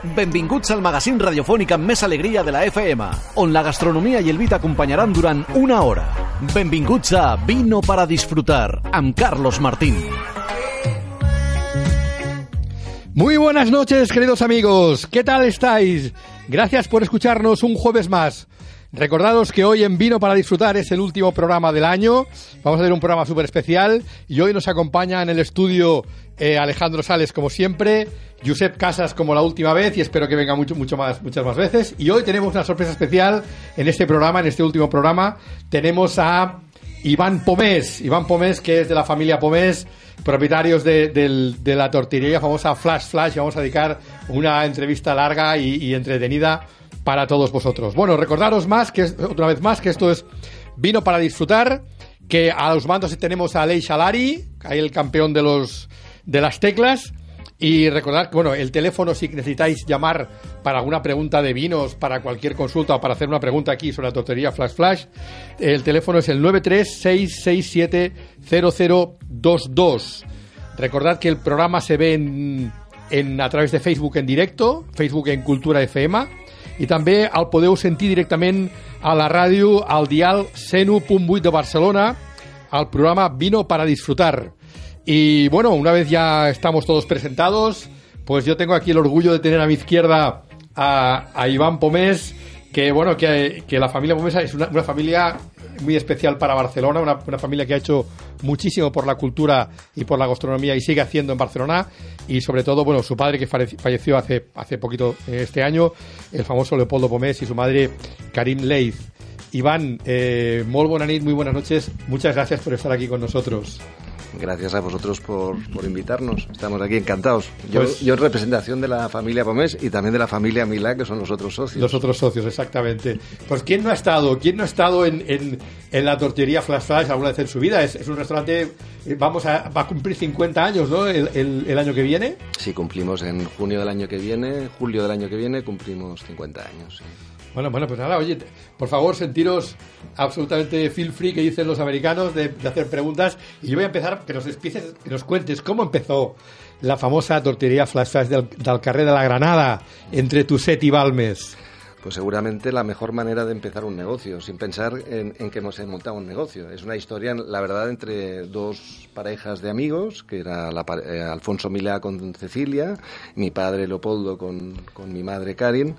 Benvinguts al magazín radiofònic amb més alegria de la FM, on la gastronomia i el vi t'acompanyaran durant una hora. Benvinguts Vino para disfrutar, amb Carlos Martín. Muy buenas noches, queridos amigos. ¿Qué tal estáis? Gracias por escucharnos un jueves más. Recordados que hoy en Vino para Disfrutar es el último programa del año. Vamos a hacer un programa súper especial y hoy nos acompaña en el estudio eh, Alejandro Sales como siempre, Josep Casas como la última vez y espero que venga mucho, mucho más, muchas más veces. Y hoy tenemos una sorpresa especial en este programa, en este último programa. Tenemos a Iván Pomés, Iván Pomés que es de la familia Pomés, propietarios de, la tortillería famosa Flash Flash. Vamos a dedicar una entrevista larga y entretenida para todos vosotros. Bueno, recordaros más que otra vez más que esto es vino para disfrutar, que a los mandos tenemos a Ley Shalari, el campeón de los de las teclas. Y recordad bueno, el teléfono si necesitáis llamar para alguna pregunta de vinos, para cualquier consulta o para hacer una pregunta aquí sobre la tortería Flash Flash, el teléfono es el 936670022. Recordad que el programa se ve en- a través de Facebook en directo, Facebook en Cultura FM, i també el podeu sentir directament a la ràdio al dial 101.8 de Barcelona, al programa Vino para Disfrutar. Y bueno, una vez ya estamos todos presentados, pues yo tengo aquí el orgullo de tener a mi izquierda a, Iván Pomés, que bueno, que, la familia Pomés es una, una familia muy especial para Barcelona, una, una familia que ha hecho muchísimo por la cultura y por la gastronomía y sigue haciendo en Barcelona. Y sobre todo, bueno, su padre que falleció- hace, hace poquito eh, este año, el famoso Leopoldo Pomés y su madre Karim Leith. Iván, eh, muy buenas noches. Muchas gracias por estar aquí con nosotros. Gracias a vosotros por, por invitarnos. Estamos aquí encantados. Yo, Pues- yo en representación de la familia Pomés y también de la familia Milá, que son los otros socios. Los otros socios, exactamente. Pues ¿quién no ha estado? ¿Quién no ha estado en, en, en la tortillería Flash Flash alguna vez en su vida? Es, es un restaurante, eh, vamos a, va a cumplir 50 años, ¿no? El, el- el año que viene. Sí, cumplimos en junio del año que viene, julio del año que viene, cumplimos 50 años. sí. Bueno, bueno, pues nada, oye, por favor, sentiros absolutamente feel free, que dicen los americanos, de, de hacer preguntas. Y yo voy a empezar, que nos empieces, que nos cuentes cómo empezó la famosa tortillería Flash Flash del, del carrer de la Granada, entre Tuset y Balmes. Pues seguramente la mejor manera de empezar un negocio, sin pensar en, en que hemos montado un negocio. Es una historia, la verdad, entre dos parejas de amigos, que era la eh, Alfonso Milá con Cecilia, mi padre Leopoldo con, con mi madre Karin,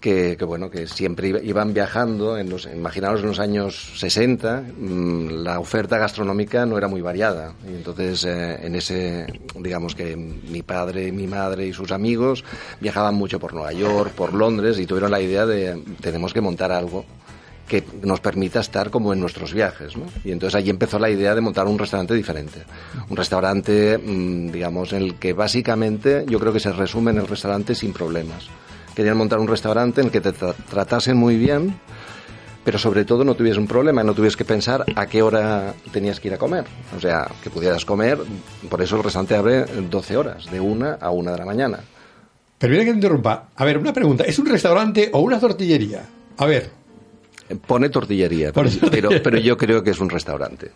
que, que, bueno, que siempre iba- iban viajando, en los, imaginaos en los años 60, mm, la oferta gastronómica no era muy variada. Y entonces, eh, en ese, digamos que mi padre, mi madre y sus amigos viajaban mucho por Nueva York, por Londres, y tuvieron la idea de, tenemos que montar algo que nos permita estar como en nuestros viajes, ¿no? Y entonces allí empezó la idea de montar un restaurante diferente. Un restaurante, mm, digamos, en el que básicamente yo creo que se resume en el restaurante sin problemas. Querían montar un restaurante en el que te tra- tratasen muy bien, pero sobre todo no tuviese un problema, no tuvieses que pensar a qué hora tenías que ir a comer. O sea, que pudieras comer, por eso el restaurante abre 12 horas, de una a una de la mañana. Permítame que te interrumpa. A ver, una pregunta. ¿Es un restaurante o una tortillería? A ver, Pone tortillería, Pone pero, tortillería. pero- pero yo creo que es un restaurante.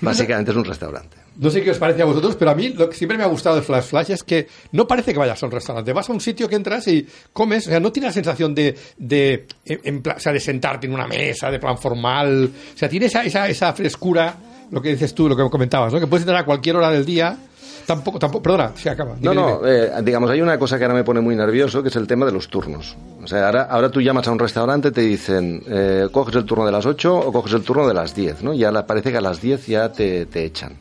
Básicamente es un restaurante. no sé qué os parece a vosotros, pero a mí lo que siempre me ha gustado de Flash Flash es que no parece que vayas a un restaurante. Vas a un sitio que entras y comes, o sea, no tienes la sensación de, de, en- o sea, de sentarte en una mesa, de plan formal. O sea, tiene esa, esa, esa frescura, lo que dices tú, lo que comentabas, ¿no? Que puedes entrar a cualquier hora del día. Tampoco, tampoco, perdona, se acaba. No, Dime, no, eh, digamos, hay una cosa que ahora me pone muy nervioso, que es el tema de los turnos. O sea, ahora, ahora tú llamas a un restaurante, te dicen, eh, coges el turno de las 8 o coges el turno de las 10, ¿no? Ya la- parece que a las 10 ya te, te echan.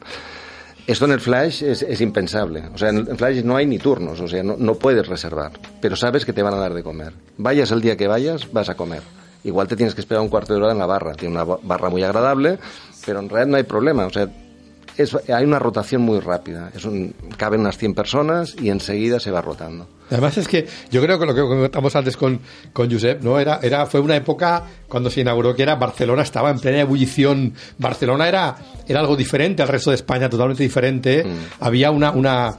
Esto en el Flash es, es impensable. O sea, en el Flash no hay ni turnos, o sea, no, no puedes reservar. Pero sabes que te van a dar de comer. Vayas el día que vayas, vas a comer. Igual te tienes que esperar un cuarto de hora en la barra. Tiene una ba- barra muy agradable, pero en realidad no hay problema. O sea, es- hay una rotación muy rápida. Es un, caben unas 100 personas y enseguida se va rotando. Además es que yo creo que lo que comentamos antes con, con Josep, ¿no? Era, era, fue una época cuando se inauguró que era Barcelona estaba en plena ebullición. Barcelona era, era algo diferente al resto de España, totalmente diferente. Había una, una,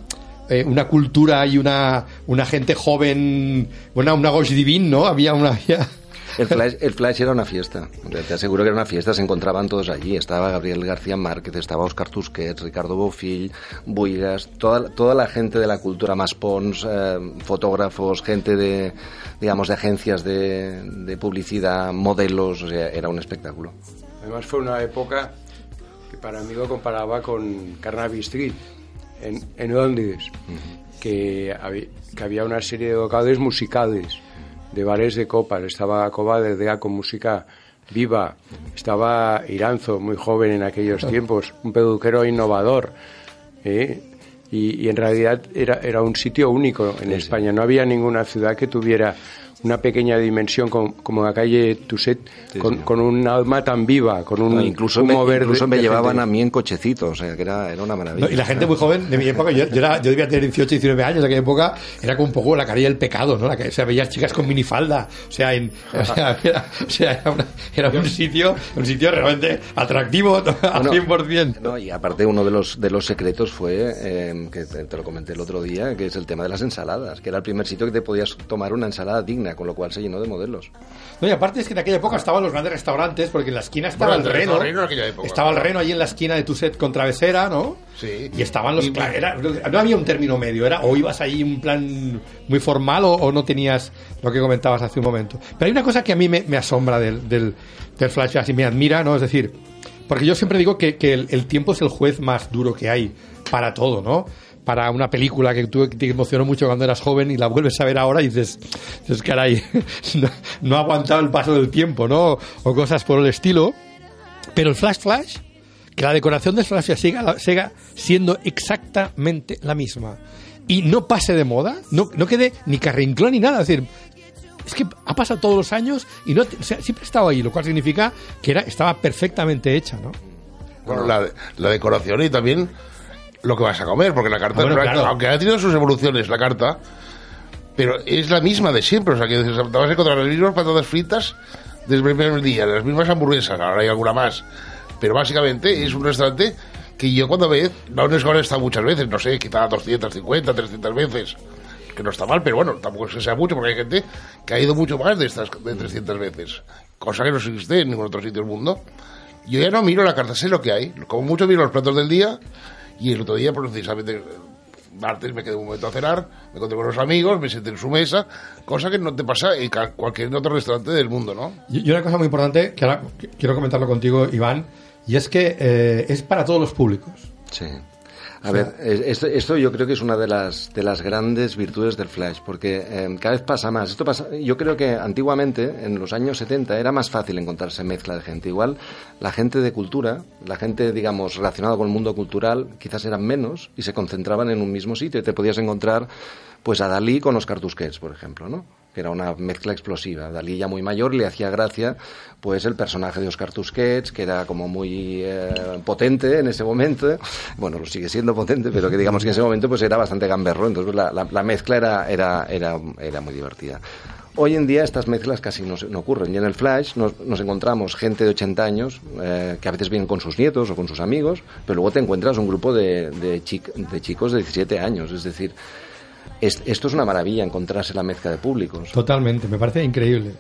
eh, una cultura y una, una gente joven, una, una gauche divine, ¿no? Había una, había, El flash, el flash era una fiesta. Te aseguro que era una fiesta. Se encontraban todos allí. Estaba Gabriel García Márquez, estaba Oscar Tusquets, Ricardo Bofill, Buigas, toda, toda la gente de la cultura más pons, eh, fotógrafos, gente de, digamos, de agencias de, de publicidad, modelos. O sea, era un espectáculo. Además fue una época que para mí lo comparaba con Carnaby Street en, en Londres, que, había, que había una serie de locales musicales, de bares de copas. Estaba Coba de Dea con música viva. Estaba Iranzo, muy joven en aquellos tiempos, un peluquero innovador. ¿eh? Y, y en realidad era, era un sitio único en España. No había ninguna ciudad que tuviera una pequeña dimensión como, como la calle Tuset, con, con un alma tan viva, con un No, incluso humo me, verde incluso me llevaban gente. a mí en cochecito, o sea, que era, era una maravilla. No, y la gente muy joven de mi época, yo, yo, era- yo debía tener 18, 19 años, de aquella época, era como un poco la carilla del pecado, ¿no? La que, o sea, veías chicas con minifalda, o sea, en, o sea, era, o sea, era, una- era un sitio, un sitio realmente atractivo al Bueno, 100%. No, y aparte uno de los de los secretos fue eh, que te, te lo comenté el otro día, que es el tema de las ensaladas, que era el primer sitio que te podías tomar una ensalada digna, con lo cual se llenó de modelos. No, y aparte es que en aquella época estaban los grandes restaurantes, porque en la esquina estaba Bueno, el Reno. Reno en aquella época. Estaba el Reno allí en la esquina de Tuset con Travesera, ¿no? Sí. Y estaban los. Y- claro, era- no había un término medio, era o ibas ahí un plan muy formal o, o no tenías lo que comentabas hace un momento. Pero hay una cosa que a mí me, me asombra del, del, del flashback y me admira, ¿no? Es decir, porque yo siempre digo que, que el, el tiempo es el juez más duro que hay para todo, ¿no? Para una película que te emocionó mucho cuando eras joven y la vuelves a ver ahora y dices, dices caray, no, no ha aguantado el paso del tiempo, ¿no? O cosas por el estilo. Pero el Flash Flash, que la decoración del Flash Flash siga, siga siendo exactamente la misma y no pase de moda, no, no quede ni carrinclón ni nada. Es decir, es que ha pasado todos los años y no, o sea, siempre ha estado ahí, lo cual significa que era, estaba perfectamente hecha, ¿no? Bueno, la, la decoración y también lo que vas a comer, porque la carta, Ah, bueno, claro. aunque ha tenido sus evoluciones la carta, pero es la misma de siempre, o sea que te vas a encontrar las mismas patatas fritas desde el primer día, las mismas hamburguesas, ahora hay alguna más, pero básicamente es un restaurante que yo cuando veo, no es que ahora está muchas veces, no sé, quizá 250, 300 veces, que no está mal, pero bueno, tampoco es que sea mucho, porque hay gente que ha ido mucho más de estas de 300 veces, cosa que no existe en ningún otro sitio del mundo. Yo ya no miro la carta, sé lo que hay. Como mucho miro los platos del día y el otro día, pues, precisamente, martes me quedé un momento a cenar, me encontré con los amigos, me senté en su mesa, cosa que no te pasa en cualquier otro restaurante del mundo, ¿no? Y, una cosa muy importante, que ahora qu- quiero comentarlo contigo, Iván, y es que eh, es para todos los públicos. Sí. A ver, es- esto, esto yo creo que es una de las, de las grandes virtudes del Flash, porque eh, cada vez pasa más. Esto pasa, yo creo que antiguamente, en los años 70, era más fácil encontrarse mezcla de gente. Igual la gente de cultura, la gente, digamos, relacionada con el mundo cultural, quizás eran menos y se concentraban en un mismo sitio. Y te podías encontrar, pues, a Dalí con Oscar Tusquets, por ejemplo, ¿no? Que era una mezcla explosiva. Dalí ya muy mayor le hacía gracia pues el personaje de Oscar Tusquets, que era como muy eh, potente en ese momento, bueno, lo sigue siendo potente, pero que digamos que en ese momento pues era bastante gamberro, entonces la, la- la mezcla era, era, era, muy divertida. Hoy en día estas mezclas casi no, no ocurren y en el Flash nos, encontramos gente de 80 años eh, que a veces vienen con sus nietos o con sus amigos, pero luego te encuentras un grupo de, de, de chicos de 17 años, es decir, es- esto es una maravilla encontrarse la mezcla de públicos. Totalmente, me parece increíble.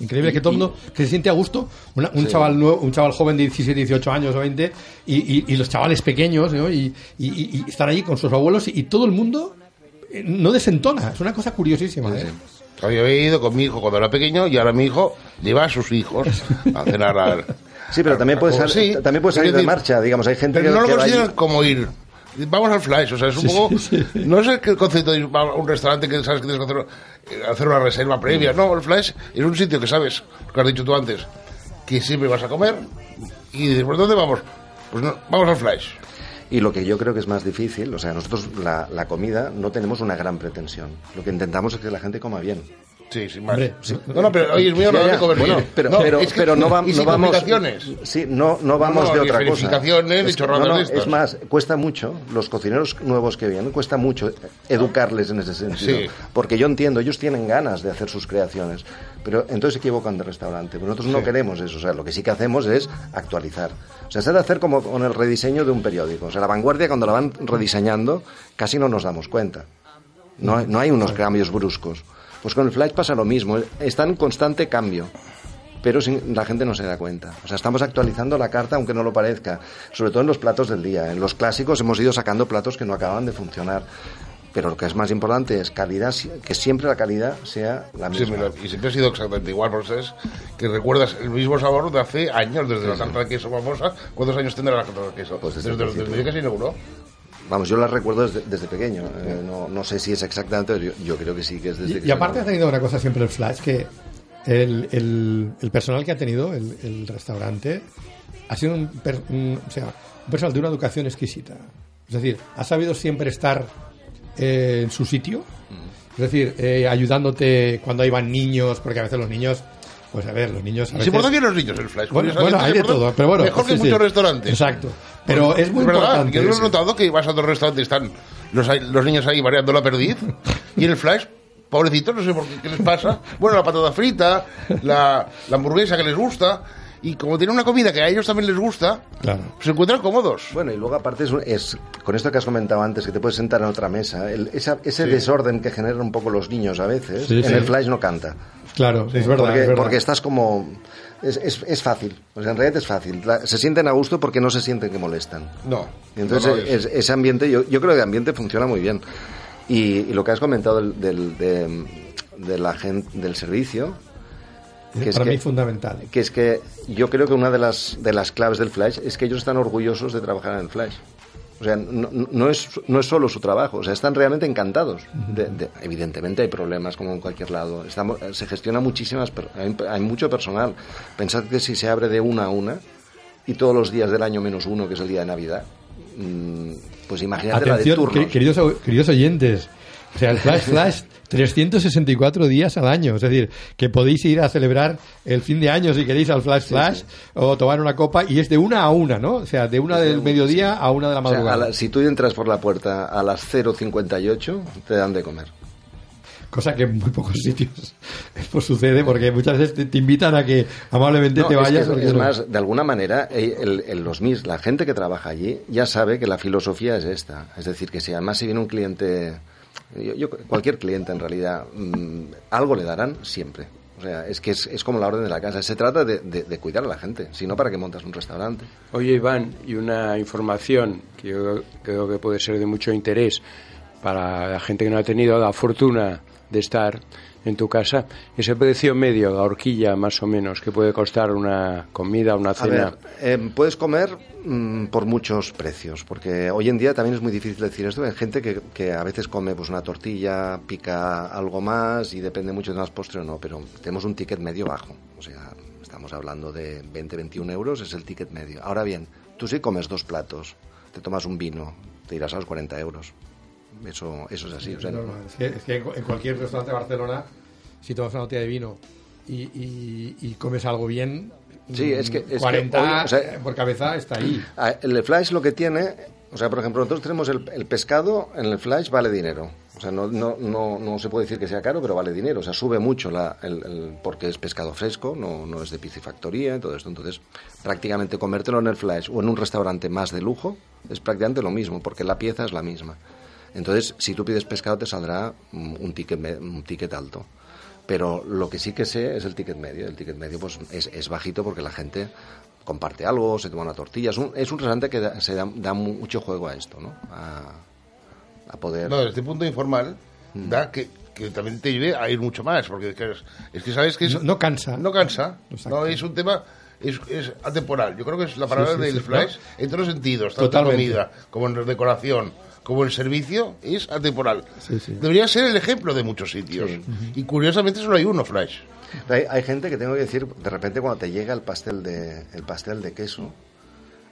Increíble que todo el mundo que se siente a gusto, una- un chaval nuevo, un chaval joven de 17, 18 años o 20, y, y- y los chavales pequeños, ¿no? y, y- y- y están allí con sus abuelos, y, y todo el mundo eh, no desentona. Es una cosa curiosísima. ¿eh? Yo he ido con mi hijo cuando era pequeño y ahora mi hijo lleva a sus hijos a cenar al... Sí, pero también puede, Como- sal- sí, también puede salir de marcha, digamos, hay gente Pero que, no lo consideran como ir. Vamos al flash, o sea, es un poco. No es el concepto de ir a un restaurante que sabes que tienes que hacer, eh, hacer una reserva previa. No, el flash es un sitio que sabes, lo que has dicho tú antes, que siempre vas a comer. Y dices, ¿por dónde vamos? Pues no, vamos al flash. Y lo que yo creo que es más difícil, o sea, nosotros la, la comida no tenemos una gran pretensión. Lo que intentamos es que la gente coma bien. Sí, sin más. Hombre, sí. No, no, pero oye, es muy bueno, pero, No, pero, es que- pero no, va- vamos. Sí, no, no vamos no, de otra cosa. Es- no. Es más, cuesta mucho, los cocineros nuevos que vienen, cuesta mucho educarles en ese sentido. Sí. Porque yo entiendo, ellos tienen ganas de hacer sus creaciones, pero entonces se equivocan de restaurante. Pero nosotros no queremos eso, o sea, lo que sí que hacemos es actualizar. O sea, se ha de hacer como con el rediseño de un periódico. O sea, la vanguardia cuando la van rediseñando casi no nos damos cuenta. No hay, no hay unos cambios bruscos. Pues con el Flash pasa lo mismo, está en constante cambio. pero sin- la gente no se da cuenta. O sea, estamos actualizando la carta aunque no lo parezca, sobre todo en los platos del día. En los clásicos hemos ido sacando platos que no acaban de funcionar. Pero lo que es más importante es calidad, que siempre la calidad sea la Sí, misma. mira, y siempre ha sido exactamente igual, porque sabes que recuerdas el mismo sabor de hace años, desde la tarta de queso famosa. ¿Cuántos años tendrá la tarta de queso? Pues desde desde, desde, principio. que se inauguró. Vamos, yo la recuerdo desde, desde pequeño. Eh, no, no sé si es exactamente, pero yo, yo creo que sí que es desde Y, que y se aparte ha tenido una cosa siempre el Flash, que el, el- el personal que ha tenido el, el restaurante ha sido un, per- un- o sea, un personal de una educación exquisita. Es decir, ha sabido siempre estar eh, en su sitio. Es decir, eh, ayudándote cuando iban niños, porque a veces los niños, pues a ver, los niños... A Y se veces- portan bien los niños el Flash. bueno, bueno, hay se de todo, pero bueno. Mejor que sí, sí. muchos restaurantes. Exacto. Pero es muy verdad, importante. Yo lo he sí. notado que vas a otros restaurantes y están los, los niños ahí variando la perdiz y en el Flash, pobrecitos, no sé por qué, qué les pasa. Bueno, la patata frita, la, la hamburguesa que les gusta y como tienen una comida que a ellos también les gusta, Claro. se encuentran cómodos. Bueno, y luego aparte es, es- con esto que has comentado antes, que te puedes sentar en otra mesa, el- esa- ese desorden que generan un poco los niños a veces, Sí, en sí. el flash no canta. Claro, es verdad. porque, es verdad. porque estás como... Es, es, es fácil, o sea, en realidad es fácil. La- se sienten a gusto porque no se sienten que molestan. No. Entonces no, no, es- es- ese ambiente, yo, yo creo que el ambiente funciona muy bien. Y, y lo que has comentado del, del, de, de la gente, del servicio, que es Para que- mí fundamental. que es que yo creo que una de las, de las claves del Flash es que ellos están orgullosos de trabajar en el Flash. O sea, no, no es, no es solo su trabajo, o sea, están realmente encantados. De- de- evidentemente hay problemas como en cualquier lado. Estamos, se gestiona muchísimas, hay, hay mucho personal. Pensad que si se abre de una a una y todos los días del año menos uno, que es el día de Navidad, mm, pues imagínate la de turnos. que- queridos, queridos oyentes. O sea, el Flash Flash, 364 días al año. Es decir, que podéis ir a celebrar el fin de año si queréis al Flash Flash o tomar una copa y es de una a una, ¿no? O sea, de una del mediodía a una de la O sea, madrugada. la- si tú entras por la puerta a las 0.58, te dan de comer. Cosa que en muy pocos sitios pues sucede porque muchas veces te, te invitan a que amablemente No, te que vayas. es, porque es más, de alguna manera, eh, el- el- los mis, la gente que trabaja allí ya sabe que la filosofía es esta. Es decir, que si además si viene un cliente, yo- yo- cualquier cliente en realidad, mm, algo le darán siempre. O sea, es que es, es como la orden de la casa. Se trata de, de- cuidar a la gente, si no, ¿para qué montas un restaurante? Oye, Iván, y una información que yo creo que puede ser de mucho interés para la gente que no ha tenido la fortuna de estar en tu casa, ese precio medio, la horquilla más o menos, que puede costar una comida, una A cena. ver, eh, puedes comer mm, por muchos precios, porque hoy en día también es muy difícil decir esto. Hay gente que, que a veces come pues una tortilla, pica algo más y depende mucho de más postre o no, pero tenemos un ticket medio bajo. O sea, estamos hablando de 20, 21 euros, es el ticket medio. Ahora bien, tú si comes dos platos, te tomas un vino, te irás a los 40 euros. Eso, eso es así. o sea, No, no, es que, es que en cualquier restaurante de Barcelona, si tomas una botella de vino y, y- y comes algo bien, Sí, es que- es que 40 hoy, o sea, por cabeza está ahí. Ah, El flash lo que tiene, o sea, por ejemplo, nosotros tenemos el, el pescado en el flash vale dinero. O sea, no, no, no, no se puede decir que sea caro, pero vale dinero. O sea, sube mucho la, el, el- porque es pescado fresco, no, no es de piscifactoría y todo esto. Entonces, prácticamente comértelo en el flash o en un restaurante más de lujo es prácticamente lo mismo, porque la pieza es la misma. Entonces, si tú pides pescado, te saldrá un ticket, me- un ticket alto. Pero lo que sí que sé es el ticket medio. El ticket medio pues es, es bajito porque la gente comparte algo, se toma una tortilla. Es un, es un restaurante que da, se da, da mu- mucho juego a esto, ¿no? A, a poder... No, desde este punto informal Mm. da que, que también te lleve a ir mucho más, porque es que, es que sabes que es- No, no cansa. No cansa, Exacto. no es un tema, es, es atemporal. Yo creo que es la palabra sí, del sí, flash en todos los sentidos, tanto en Totalmente. comida como en decoración, como en servicio, es atemporal. Sí, sí. Debería ser el ejemplo de muchos sitios. Y curiosamente solo hay uno, flash. Hay, hay gente que tengo que decir, de repente cuando te llega el pastel de, el pastel de queso,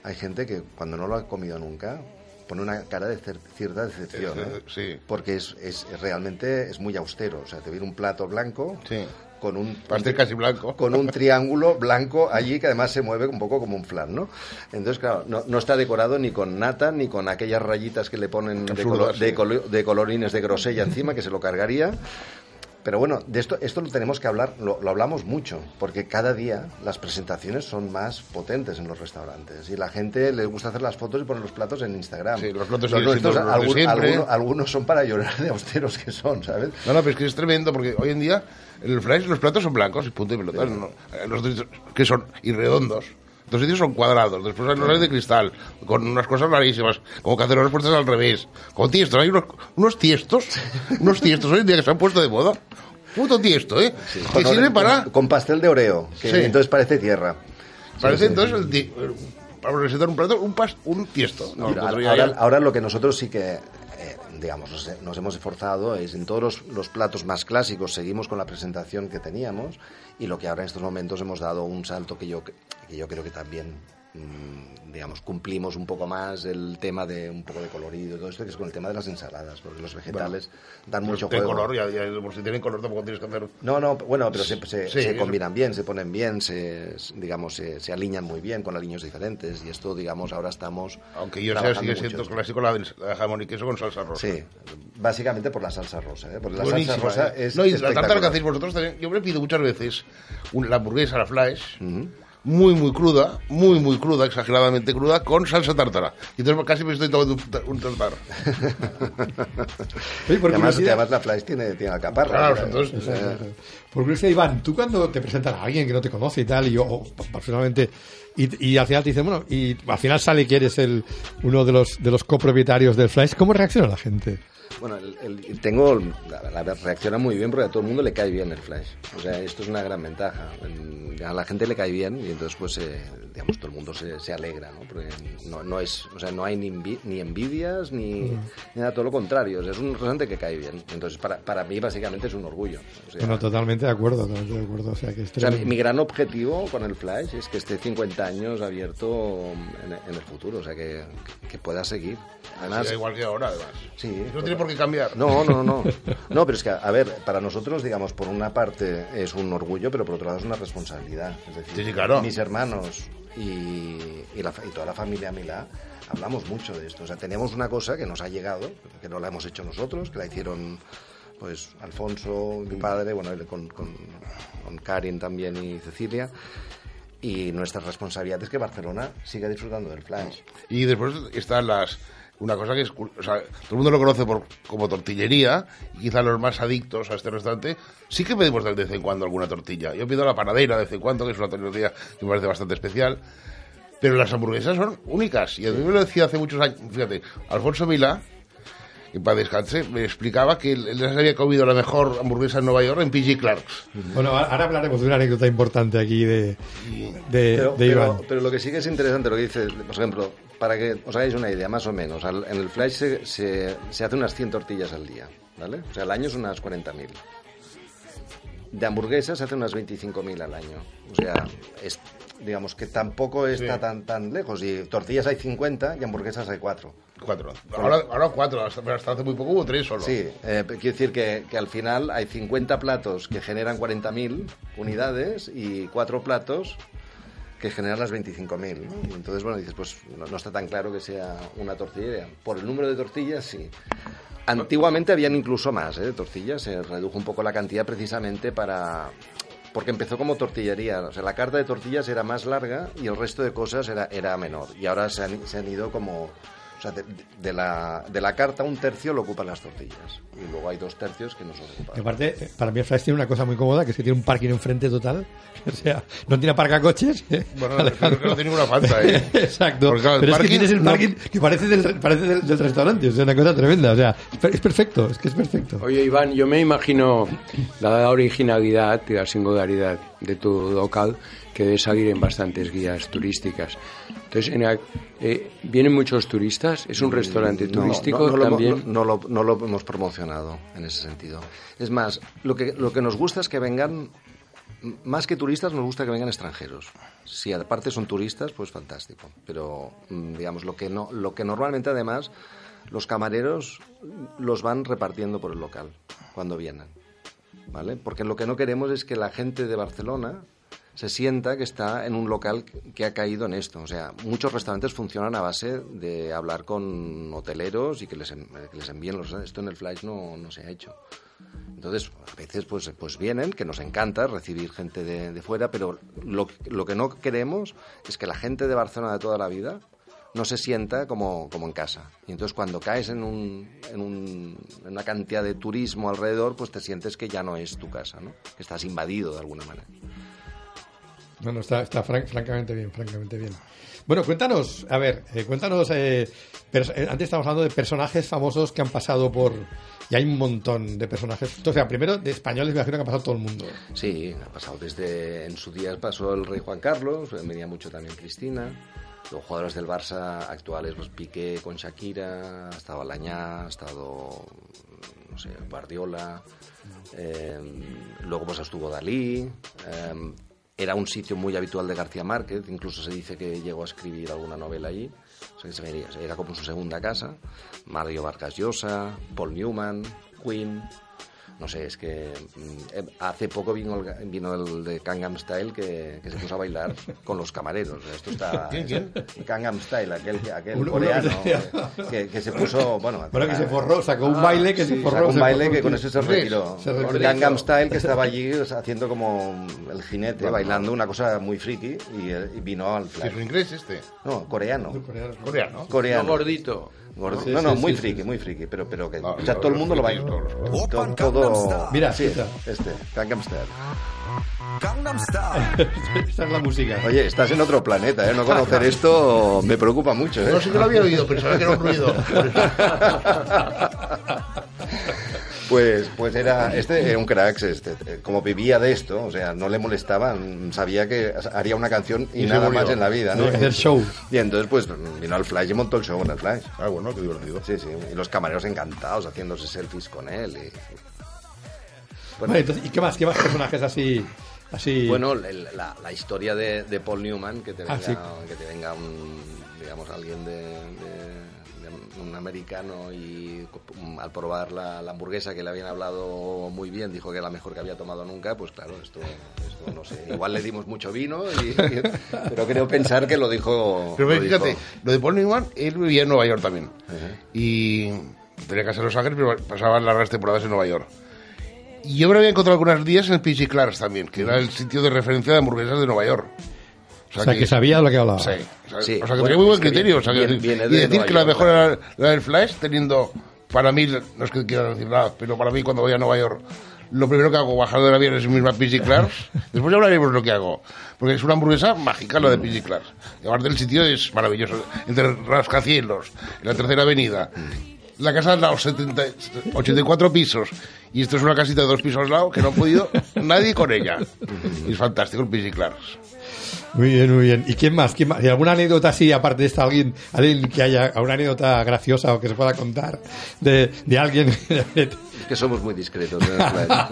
hay gente que cuando no lo ha comido nunca pone una cara de cierta decepción, Eh, sí. porque es, es realmente es muy austero, o sea, te viene un plato blanco Sí. Con un Pastel casi blanco. con un triángulo blanco allí que además se mueve un poco como un flan, ¿no? Entonces, claro, no, no está decorado ni con nata ni con aquellas rayitas que le ponen de, colo- de colo- de colorines de grosella encima que se lo cargaría. Pero bueno, de esto, esto lo tenemos que hablar, lo, lo, hablamos mucho, porque cada día las presentaciones son más potentes en los restaurantes y la gente le gusta hacer las fotos y poner los platos en Instagram. Sí, los platos los nuestros, los de algún- algunos, algunos son para llorar de austeros que son, ¿sabes? No, no, pero es que es tremendo porque hoy en día en el flash los platos son blancos y punto y pelota. no. Eh, Los que son y redondos. Los sitios son cuadrados, después hay los de cristal, con unas cosas rarísimas, como cacerolas puestas al revés, como tiestos. Hay unos, unos tiestos, unos tiestos hoy en día que se han puesto de moda. Puto tiesto, ¿eh? que Con- sirve para... Con pastel de oreo, que Sí. entonces parece tierra. Parece entonces el para presentar un plato, un, pas, un tiesto. No, Mira, ahora, lo que nosotros sí que, digamos, nos, hemos esforzado es en todos los, platos más clásicos seguimos con la presentación que teníamos y lo que ahora en estos momentos hemos dado un salto que yo, que yo creo que también, digamos, cumplimos un poco más el tema de un poco de colorido y todo esto, que es con el tema de las ensaladas, porque los vegetales dan mucho juego. color, ya, ya, por si tienen color tampoco tienes que hacer... No, no, bueno, pero se, se- Sí, se eso- combinan bien, se ponen bien, se, digamos, se, se alinean muy bien con aliños diferentes y esto, digamos, ahora estamos Aunque yo sea, sigue siendo en clásico la jamón y queso con salsa rosa. Sí, básicamente por la salsa rosa, ¿eh? Porque la Buenísima, salsa rosa ¿eh? es No, y la tarta que hacéis vosotros también, yo me pido muchas veces un- la hamburguesa, la flash, muy, muy cruda, muy, muy cruda, exageradamente cruda, con salsa tártara. Y entonces casi me estoy tomando un, ta- un tartar. Oye, por además, además la flash tiene, tiene alcaparra. Claro, ¿eh? entonces- O sea, Por curiosidad, Iván, tú cuando te presentan a alguien que no te conoce y tal, y yo o, personalmente, y, y al final te dicen, bueno, y al final sale que eres el, uno de los, de los copropietarios del Flash, ¿cómo reacciona la gente? Bueno, el- el- tengo, la, la reacciona muy bien porque a todo el mundo le cae bien el flash. O sea, esto es una gran ventaja. A la gente le cae bien y entonces, pues, eh, digamos, todo el mundo se, se alegra, ¿no? Porque no, no es, o sea, no hay ni, envi- ni envidias ni, ni nada, todo lo contrario. O sea, es un restaurante que cae bien. Entonces, para, para mí, básicamente, es un orgullo. O sea, Bueno, totalmente de acuerdo, totalmente de acuerdo. O sea, que es o sea, mi, gran objetivo con el Flash es que esté 50 años abierto en, en el futuro, o sea, que, que pueda seguir. Además, Sí, igual que ahora, además. Sí. No tiene por qué cambiar. no, no, no. No, pero es que, a ver, para nosotros, digamos, por una parte es un orgullo, pero por otro lado es una responsabilidad. Es decir, Sí, sí, claro. mis hermanos y, y, la y toda la familia Milá hablamos mucho de esto. O sea, tenemos una cosa que nos ha llegado, que no la hemos hecho nosotros, que la hicieron pues Alfonso, mi padre, bueno, con, con, con Karin también y Cecilia. Y nuestra responsabilidad es que Barcelona siga disfrutando del flash. Y después están las. Una cosa que es. O sea, todo el mundo lo conoce por, como tortillería, y quizá los más adictos a este restaurante, sí que pedimos de vez en cuando alguna tortilla. Yo pido la panadera de vez en cuando, que es una tortilla que me parece bastante especial. Pero las hamburguesas son únicas. Y a mí me lo decía hace muchos años, fíjate, Alfonso Milá, que para descanse, me explicaba que él, él se había comido la mejor hamburguesa en Nueva York en PG Clark's. Bueno, ahora hablaremos de una anécdota importante aquí de, de, Pero, de Iván. pero, pero lo que sí que es interesante lo que dice, por ejemplo, para que os hagáis una idea, más o menos, al- en el flash se, se, se hace unas 100 tortillas al día, ¿vale? O sea, al año son unas 40.000. De hamburguesas se hacen unas 25.000 al año. O sea, es, digamos que tampoco está Sí. tan, tan lejos. Y tortillas hay 50 y hamburguesas hay 4. Cuatro. Ahora, ahora cuatro, hasta, pero hasta hace muy poco hubo tres solo. Sí, eh, quiero decir que, que al final hay 50 platos que generan 40.000 unidades y cuatro platos que generan las 25.000. ¿no? Y entonces, bueno, dices, pues no, está tan claro que sea una tortillería. Por el número de tortillas, sí. Antiguamente habían incluso más ¿eh? tortillas, se redujo un poco la cantidad precisamente para... Porque empezó como tortillería, o sea, la carta de tortillas era más larga y el resto de cosas era, era menor. Y ahora se han, se han ido como... O sea, de, de la, de la carta un tercio lo ocupan las tortillas. Y luego hay dos tercios que no son Y ocupados. aparte, eh, para mí el Flash tiene una cosa muy cómoda, que es que tiene un parking enfrente total. O sea, no tiene aparcacoches. ¿eh? Bueno, Alejandro. creo que no tiene ninguna falta, ¿eh? Exacto. Porque, claro, el Pero es que parking tienes el no- parking que parece del, parece del, del restaurante. O sea, una cosa tremenda. O sea, es perfecto. Es que es perfecto. Oye, Iván, yo me imagino la originalidad y la singularidad de tu local que debe salir en bastantes guías turísticas. Entonces, en eh, ¿vienen muchos turistas? ¿Es un restaurante No, turístico no, también? Lo, no lo hemos promocionado en ese sentido. Es más, lo que, lo que nos gusta es que vengan, más que turistas, nos gusta que vengan extranjeros. Si aparte son turistas, pues fantástico. Pero, mm, digamos, lo que, no, lo que normalmente además los camareros los van repartiendo por el local cuando vienen. ¿Vale? Porque lo que no queremos es que la gente de Barcelona se sienta que está en un local que ha caído en esto. O sea, muchos restaurantes funcionan a base de hablar con hoteleros y que les, que les envíen los... Esto en el Flash no, no se ha hecho. Entonces, a veces pues, pues vienen, que nos encanta recibir gente de, de fuera, pero lo, lo que no queremos es que la gente de Barcelona de toda la vida no se sienta como, como en casa. Y entonces cuando caes en, un, en, un- en una cantidad de turismo alrededor, pues te sientes que ya no es tu casa, ¿no? que estás invadido de alguna manera. No, no, está, está fran- francamente bien, francamente bien. Bueno, cuéntanos, a ver, eh, cuéntanos, eh, eh, antes estábamos hablando de personajes famosos que han pasado por... Y hay un montón de personajes. O sea, primero de españoles me imagino que ha pasado todo el mundo. Sí, ha pasado desde en su día pasó el rey Juan Carlos, venía mucho también Cristina. Los jugadores del Barça actuales, pues Piqué con Shakira, ha estado Alañá, ha estado, no sé, Guardiola. eh, luego pues estuvo Dalí. Era un sitio muy habitual de García Márquez, incluso se dice que llegó a escribir alguna novela allí. O que se era como su segunda casa. Mario Vargas Llosa, Paul Newman, Queen. No sé, es que mm, eh, hace poco vino el, vino el de Gangnam Style que, que se puso a bailar con los camareros. Esto está... ¿Quién, quién? Gangnam Style, aquel, aquel Uno- uno coreano que- que, que se puso... Bueno, Bueno, que se ah, forró, sacó un baile que se forró. Sacó un se baile forró, que con eso se retiró. se retiró. El Gangnam Style que estaba allí o sea, haciendo como el jinete, bailando una cosa muy friki y, eh, y vino al ¿Es flash. un inglés este? No, coreano. Coreano. Coreano. No Coreano. gordito. Gordo. Sí, no, no, sí, muy sí, friki, sí. muy friki, pero, pero que... No, sea, no, todo el mundo lo baila. todos los- Todo, todo- Mira, sí, este, Gangnam Style. Esta es la música. Oye, estás en otro planeta, ¿eh? No conocer esto me preocupa mucho, ¿eh? No sé que lo había oído, pensaba que era un ruido. Pues, pues era, este era un crack, este, como vivía de esto, o sea, no le molestaba, sabía que haría una canción y, nada murió. más en la vida, ¿no? Hacer show. Y entonces, pues, vino al Flash y montó el show en el Flash. Ah, bueno, qué divertido. Sí, sí, y los camareros encantados haciéndose selfies con él. Y... Bueno, Vale, entonces, ¿y qué más? ¿Qué más personajes así? así Bueno, el- la, la historia de, de Paul Newman, que te Ah, venga, sí. que te venga un, digamos, alguien de un americano y al probar la, la hamburguesa que le habían hablado muy bien, dijo que era la mejor que había tomado nunca, pues claro, esto, esto no sé, igual le dimos mucho vino, y- pero creo pensar que lo dijo... Pero lo fíjate, dijo. lo de Paul Newman, él vivía en Nueva York también. Y tenía casa en Los Ángeles, pero pasaba largas temporadas en Nueva York. Y yo me lo había encontrado algunos días en el PG Clark's también, que era el sitio de referencia de hamburguesas de Nueva York. O sea, que sabía lo que hablaba. Sí, o sea, Sí, o sea, que bueno, tenía muy buen criterio. o sea, que viene- decir- viene y de decir que la mejor claro. era la del Flash, teniendo, para mí, no es que quiera decir nada, pero para mí cuando voy a Nueva York, lo primero que hago bajando del avión es misma PG Clark's. Después ya hablaremos de lo que hago. Porque es una hamburguesa mágica lo de PG Clark's. Y aparte el sitio es maravilloso. Entre rascacielos, en la tercera avenida. La casa al lado, 70, 84 pisos. Y esto es una casita de dos pisos al lado que no ha podido nadie con ella. Y es fantástico el PG Clark's. Muy bien, muy bien. ¿Y quién más? ¿Quién más? ¿Y alguna anécdota así, aparte de esta, alguien, alguien que haya, alguna anécdota graciosa o que se pueda contar de, de alguien? Es que somos muy discretos Flash.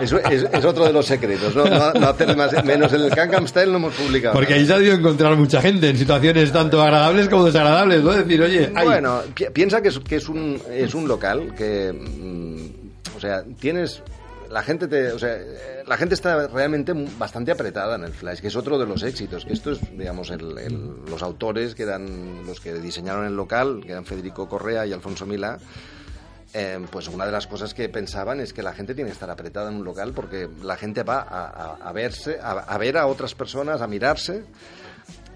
Es, es- es otro de los secretos, ¿no? No, no hacer más, menos en el Gangnam Style no hemos publicado. Porque ahí se ha debido encontrar mucha gente en situaciones tanto agradables como desagradables, ¿no? Decir, oye, ay, Bueno, pi- piensa que es, que es un es un local que mm, o sea, tienes la gente te, o sea, la gente está realmente bastante apretada en el Flash, que es otro de los éxitos, que esto es, digamos, el- los autores que eran los que diseñaron el local, que eran Federico Correa y Alfonso Milá, eh, pues una de las cosas que pensaban es que la gente tiene que estar apretada en un local porque la gente va a verse, a, a ver a otras personas, a mirarse.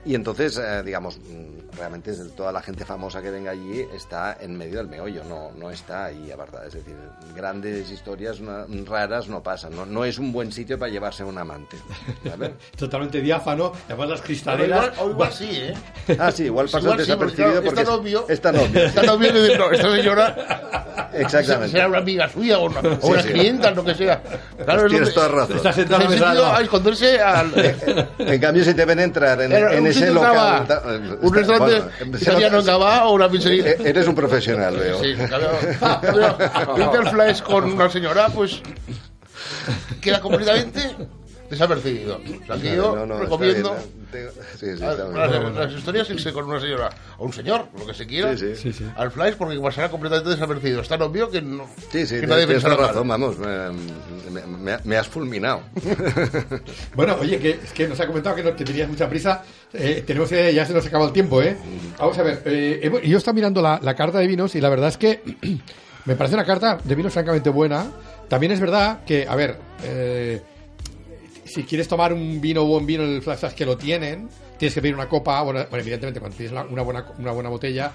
Y entonces, eh, digamos, mm, realmente es- toda la gente famosa que venga allí está en medio del meollo, no, no está ahí apartada. Es decir, grandes historias no- raras no pasan. No, no es un buen sitio para llevarse a un amante. ¿vale? totalmente diáfano, además las Pero cristaleras. igual, o igual sí, ¿eh? Ah, sí, igual pasa Igual sí, porque, desapercibido claro, porque está es- novio. Está novio. Está novio de no, esta señora Exactamente. será una amiga suya o una, o una sí. clienta, lo que sea. Claro, es Tienes toda razón. Está sentido a esconderse al... En cambio, si te ven entrar en, Era en ese sitio local... Gabá, un restaurante bueno, italiano en Gabá o una pizzería. Eh, Eres un profesional, veo. Sí, claro. Pero irte al flash con una señora, pues queda completamente desapercibido. O sea, que yo No, no, recomiendo bien, tengo- sí, sí, a- está bien. las, historias irse con una señora o un señor, lo que se quiera, Sí, sí. Sí, sí. al flash porque pasará completamente desapercibido. Es tan obvio que no. Sí, sí, que tienes nadie tienes mal. razón, vamos. Me, me- me- me has fulminado. Bueno, oye, que, es que nos ha comentado que, no, que tenías mucha prisa. Eh, tenemos eh, ya se nos acaba el tiempo, ¿eh? Vamos a ver, eh, yo estaba mirando la, la carta de vinos y la verdad es que me parece una carta de vinos francamente buena. También es verdad que, a ver, eh, si quieres tomar un vino, buen vino en el flash que lo tienen, tienes que pedir una copa. Bueno, bueno, evidentemente, cuando la- una buena, una buena botella,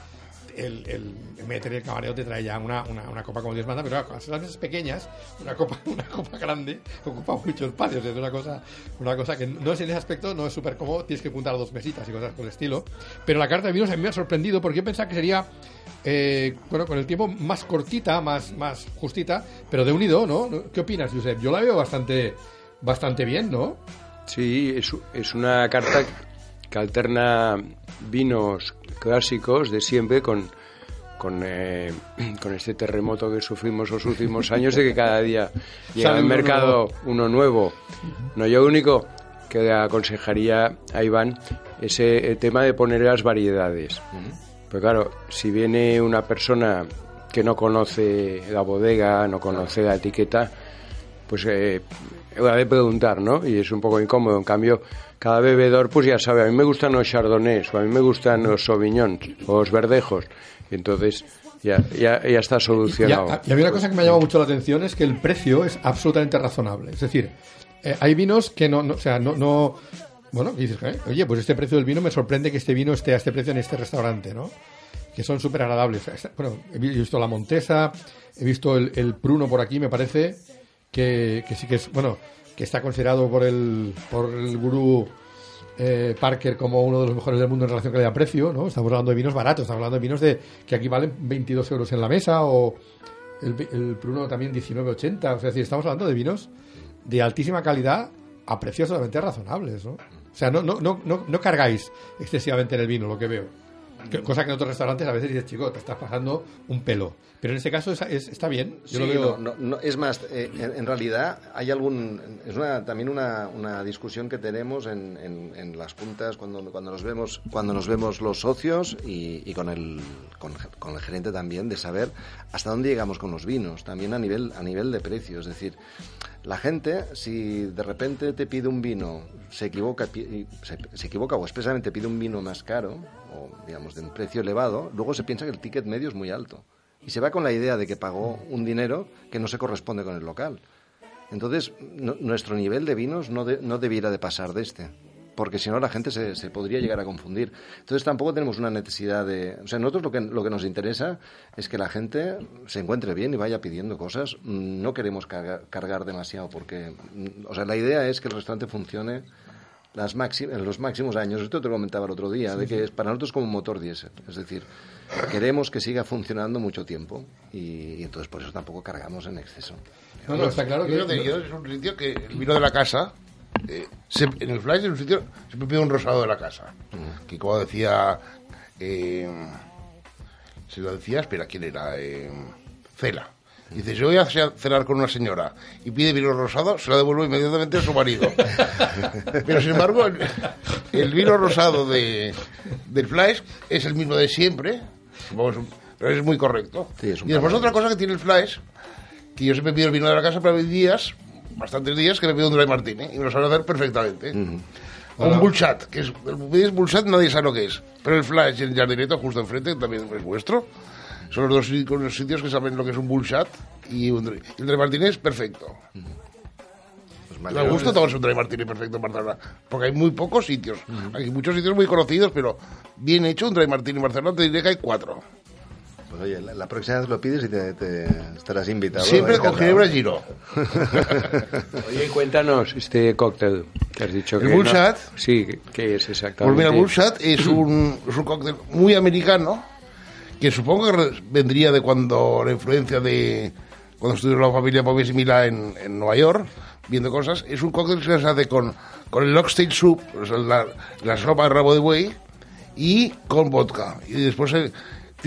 el, el, meter el camarero te trae ya una, una, una copa como Dios manda, pero claro, las mesas pequeñas, una copa, una copa grande ocupa mucho espacio. es una cosa, una cosa que no es en ese aspecto, no es súper cómodo, tienes que juntar dos mesitas y cosas por el estilo. Pero la carta de vinos a mí me ha sorprendido porque yo pensaba que sería, eh, bueno, con el tiempo más cortita, más, más justita, pero de unido, ¿no? ¿Qué opinas, Josep? Yo la veo bastante, bastante bien, ¿no? Sí, es, es una carta que alterna vinos clásicos de siempre con, con, eh, con este terremoto que sufrimos los últimos años de que cada día llega al mercado uno nuevo. No, yo único que le aconsejaría a Iván es eh, el tema de poner las variedades. Pero claro, si viene una persona que no conoce la bodega, no conoce la etiqueta, pues eh, ha de preguntar, ¿no? Y es un poco incómodo. En cambio, cada bebedor, pues ya sabe, a mí me gustan los chardonnays, o a mí me gustan los sauvignons, o los verdejos. Y entonces ya, ya, ya está Y, solucionado. y a mí una cosa que me ha llamado mucho la atención es que el precio es absolutamente razonable. Es decir, eh, hay vinos que no, no- o sea, no, no bueno, dices, eh, oye, pues este precio del vino me sorprende que este vino esté a este precio en este restaurante, ¿no? Que son súper agradables. Bueno, he he visto la Montesa, he visto el, el Pruno por aquí, me parece que, sí que es, bueno, que está considerado por el, por el gurú eh, Parker como uno de los mejores del mundo en relación calidad-precio, ¿no? Estamos hablando de vinos baratos, estamos hablando de vinos de que aquí valen 22 euros en la mesa o el, el Pruno también 19,80. O sea, es decir, estamos hablando de vinos de altísima calidad a precios totalmente razonables, ¿no? O sea, no, no, no, no, no cargáis excesivamente en el vino, lo que veo. Que- cosa que en otros restaurantes a veces dices, chico, te estás pasando un pelo. Pero en este caso es- es- está bien. Yo lo veo... no, no, no, es más, eh, en, en realidad hay algún, es una, también una, una discusión que tenemos en, en- en las juntas cuando, cuando nos vemos, cuando nos vemos los socios y, y con el, con, con el gerente también de saber hasta dónde llegamos con los vinos, también a nivel, a nivel de precio, es decir, la gente, si de repente te pide un vino, se equivoca, se equivoca o expresamente pide un vino más caro, o digamos de un precio elevado, luego se piensa que el ticket medio es muy alto. Y se va con la idea de que pagó un dinero que no se corresponde con el local. Entonces, no- nuestro nivel de vinos no, de- no debiera de pasar de este, porque si no la gente se, se podría llegar a confundir. Entonces tampoco tenemos una necesidad de... O sea, nosotros lo que, lo que nos interesa es que la gente se encuentre bien y vaya pidiendo cosas. Mm, No queremos cargar, cargar demasiado, porque... mm, O sea, la idea es que el restaurante funcione las máxi- en los máximos años. Esto te lo comentaba el otro día, de que es, para nosotros es como un motor diésel. Es decir, queremos que siga funcionando mucho tiempo y, y entonces por eso tampoco cargamos en exceso. No, no, está claro que... Vino de Guidos es un sitio que el vino de la casa, eh, se- en el flash es un sitio, siempre pide un rosado de la casa. Que como decía, eh, se lo decía, espera, ¿quién era? Eh, Cela. Dice, si voy a ce- cenar con una señora y pide vino rosado, se lo devuelvo inmediatamente a su marido. Pero sin embargo, el, el vino rosado de, del Flash es el mismo de siempre, pero es muy correcto. Sí, es y después otra cosa que tiene el Flash, que yo siempre pido el vino de la casa, pero hay días, bastantes días, que me pido un dry martini y me lo saben hacer perfectamente. O un bullshot, que es, el pides bullshot nadie sabe lo que es. Pero el Flash y el Jardineto, justo enfrente, también es vuestro. Son los dos los sitios que saben lo que es un bullshot y un dry, el dry martini es perfecto. Pues Me vale, gusta tomarse un dry martini perfecto en Barcelona, porque hay muy pocos sitios. Hay muchos sitios muy conocidos, pero bien hecho un dry martini en Barcelona te diré que hay cuatro. Pues oye, la, la próxima vez lo pides y te, te estarás invitado. Siempre con. Ginebra Giro. Oye, cuéntanos este cóctel que has dicho ¿El que Bullshot? no- Sí, que es exactamente. Pues mira, el Bullshot es un, es un cóctel muy americano, que supongo que vendría de cuando la influencia de cuando estudió la familia Pobes y Mila en, en Nueva York, viendo cosas. Es un cóctel que se hace con, con el Lockstage Soup, o sea, la, la sopa de rabo de buey, y con vodka. Y después eh,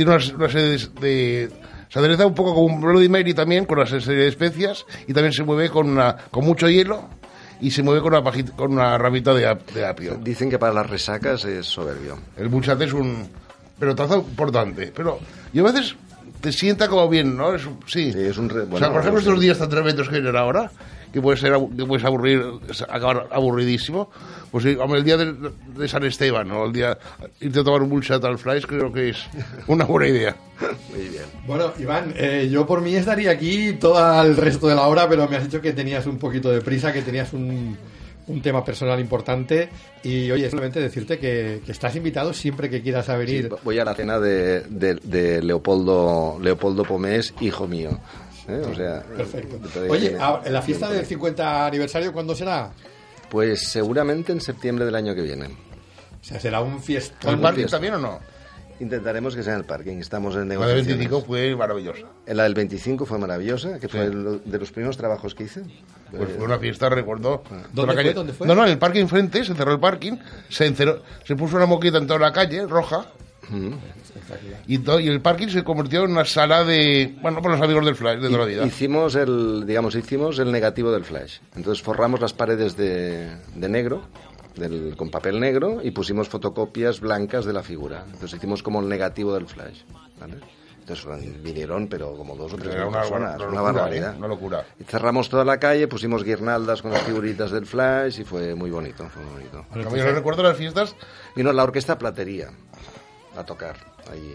tiene una, una serie de, de- Se adereza un poco como un Bloody Mary también, con una serie de especias, y también se mueve con, una, con mucho hielo. y se mueve con una, pajita- con una ramita de, de apio. Dicen que para las resacas es soberbio. El muchate es un pelotazo importante, pero yo a veces te sienta como bien, ¿no? Es sí. Sí, es un re- o sea, bueno, por ejemplo, estos días tan tremendos que vienen ahora, que puede ser que puedes aburrir, acabar aburridísimo, pues sí, hombre, el día de, de San Esteban, ¿no? El día irte a tomar un bullshot al flash creo que es una buena idea. Muy bien. Bueno, Iván, eh, yo por mí estaría aquí todo el resto de la hora, pero me has dicho que tenías un poquito de prisa, que tenías un, un tema personal importante. Y oye, solamente decirte que, que estás invitado siempre que quieras a venir. Voy a la cena de, de- de Leopoldo, Leopoldo Pomés, hijo mío. ¿Eh? O sea, Perfecto. Oye, ah, ¿la fiesta del 50 aniversario cuándo será? Pues seguramente en septiembre del año que viene. O sea, será un fiestón. ¿El parking fiesta. también o no? Intentaremos que sea en el parking. Estamos en La de negociaciones. 25 fue maravillosa. En La del 25 fue maravillosa, que fue el- de los primeros trabajos que hice. Pues fue una fiesta, recuerdo. ¿Dónde toda la fue? calle- ¿Dónde fue? No, no, en el parque enfrente, se cerró el parking, se, encerró- se puso una moqueta en toda la calle, roja, y, el parking se convirtió en una sala de, bueno, por los amigos del Flash de toda la vida. Hicimos el, digamos, hicimos el negativo del flash. Entonces forramos las paredes de, de negro, del, con papel negro, y pusimos fotocopias blancas de la figura. Entonces hicimos como el negativo del flash. ¿vale? Entonces vinieron, pero como dos o tres mil una, personas, una una locura, barbaridad. ¿eh? Una locura. Y cerramos toda la calle, pusimos guirnaldas con las figuritas del flash y fue muy bonito, fue muy bonito. Yo recuerdo las fiestas, Vino la orquesta Platería a tocar allí.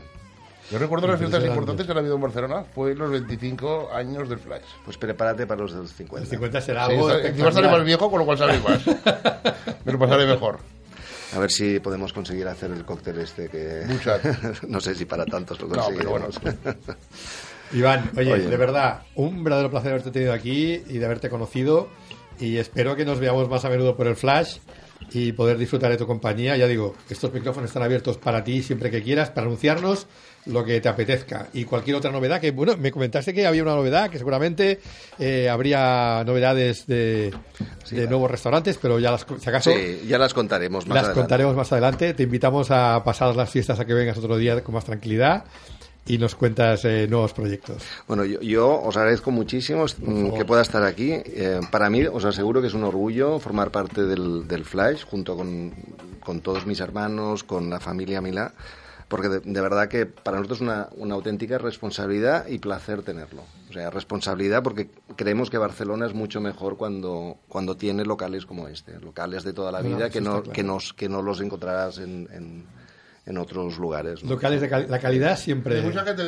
yo recuerdo las fiestas importantes que han habido en Barcelona, fue los 25 años del Flash. Pues prepárate para los del 50. El 50 será Sí, algo está- encima estaré más viejo, con lo cual sabré más. Me lo pasaré mejor. A ver si podemos conseguir hacer el cóctel este que... Muchas. no sé si para tantos lo No, pero conseguiremos. Iván, oye, Oye. de verdad, un verdadero placer haberte tenido aquí y de haberte conocido. Y espero que nos veamos más a menudo por el Flash y poder disfrutar de tu compañía. Ya digo, estos micrófonos están abiertos para ti siempre que quieras, para anunciarnos lo que te apetezca. Y cualquier otra novedad, que bueno, me comentaste que había una novedad, que seguramente eh, habría novedades de, de nuevos restaurantes, pero ya las, si acaso, Sí, ya las contaremos más las adelante. contaremos más adelante. Te invitamos a pasar las fiestas a que vengas otro día con más tranquilidad y nos cuentas eh, nuevos proyectos. Bueno, yo, yo os agradezco muchísimo mm, que pueda estar aquí. Eh, para mí, os aseguro que es un orgullo formar parte del, del Flash junto con, con todos mis hermanos, con la familia Milá, porque de, de verdad que para nosotros es una, una auténtica responsabilidad y placer tenerlo. O sea, responsabilidad porque creemos que Barcelona es mucho mejor cuando, cuando tiene locales como este, locales de toda la No, vida eso que, no, claro. que, nos, que no los encontrarás en, en, en otros lugares. ¿no? Locales de cali- la calidad siempre. Hay mucha gente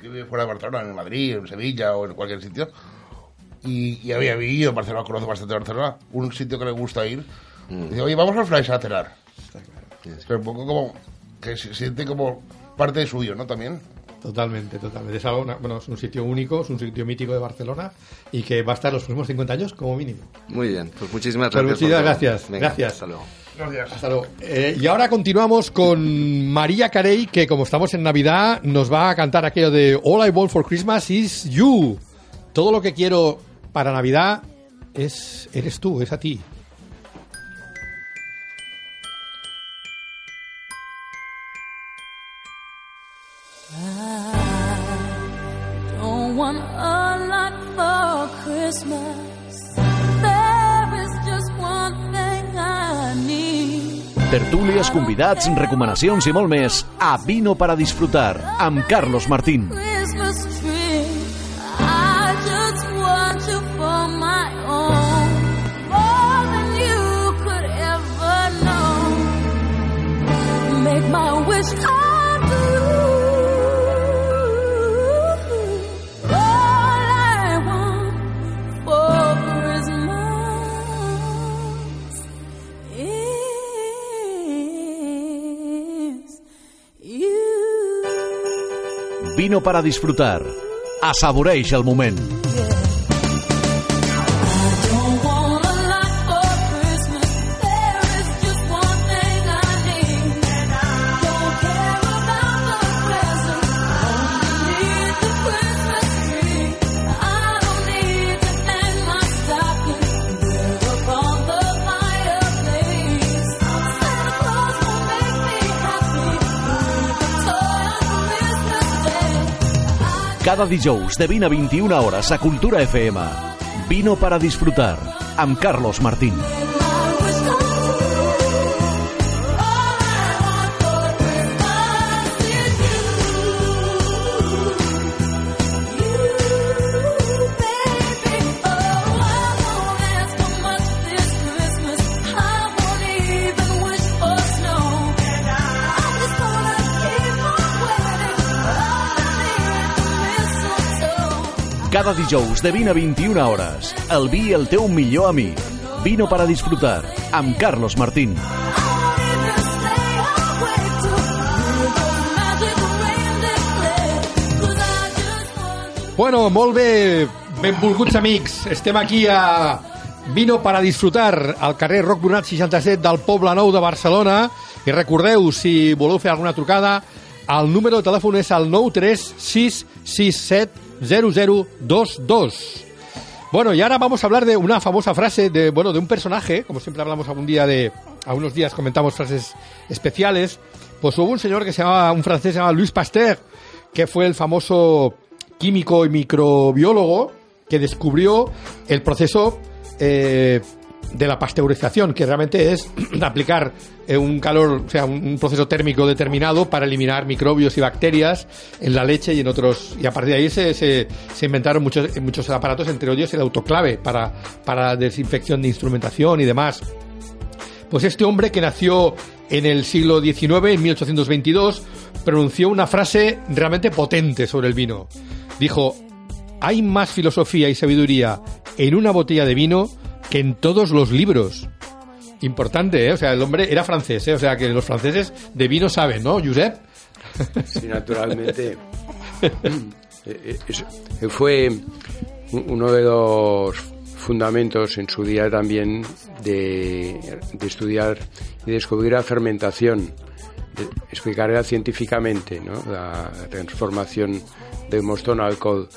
que vive fuera de Barcelona, en Madrid, en Sevilla o en cualquier sitio. Y, y había vivido en Barcelona, conoce bastante Barcelona. Un sitio que le gusta ir. Dice, oye, vamos al Flash a cenar. Pero un poco como que se siente como parte de suyo, ¿no? También. Totalmente, totalmente. Es, algo, una- bueno, es un sitio único, es un sitio mítico de Barcelona y que va a estar los próximos 50 años como mínimo. Muy bien, pues muchísimas Pues gracias. muchísimas por todo. gracias, Venga, gracias. Hasta luego. Gracias. Hasta luego. Eh, y ahora continuamos con María Carey, que como estamos en Navidad, nos va a cantar aquello de All I Want for Christmas is You. Todo lo que quiero para Navidad es eres tú, es a ti. Don't want a lot for Christmas. Tertúlies, convidats, recomanacions i molt més a Vino para disfrutar amb Carlos Martín. Christmas tree. I just want you for my own. More than you could ever know. Make my wish come Vino para disfrutar. Assaboreix el moment. Don't Cada dijous de 20 a 21 hores a Cultura FM. Vino para disfrutar amb Carlos Martín. Cada dijous de 20 a 21 hores, el vi el teu millor amic. Vino para disfrutar, amb Carlos Martín. Bueno, molt bé, benvolguts amics. Estem aquí a Vino para disfrutar al carrer Roc Brunat 67 del Poble Nou de Barcelona. I recordeu, si voleu fer alguna trucada, el número de telèfon és el 936670022. Bueno, y ahora vamos a hablar de una famosa frase de, bueno, de un personaje, como siempre hablamos algún día de, algunos días comentamos frases especiales, pues hubo un señor que se llamaba, un francés se llamaba Louis Pasteur, que fue el famoso químico y microbiólogo que descubrió el proceso eh, de la pasteurización, que realmente es aplicar eh, un calor, o sea, un, proceso térmico determinado para eliminar microbios y bacterias en la leche y en otros. Y a partir de ahí se, se, se inventaron muchos, muchos aparatos, entre ellos el autoclave para, para desinfección de instrumentación y demás. Pues este hombre que nació en el siglo XIX, en 1822, pronunció una frase realmente potente sobre el vino. Dijo, hay más filosofía y sabiduría en una botella de vino que en todos los libros. Importante, ¿eh? O sea, el hombre era francés, ¿eh? O sea, que los franceses de vino saben, ¿no, Josep? Sí, naturalmente. Eh, es- eh, fue uno de los fundamentos en su día también de, de estudiar y descubrir la fermentación, de explicarla científicamente, ¿no? la transformación del mosto en alcohol,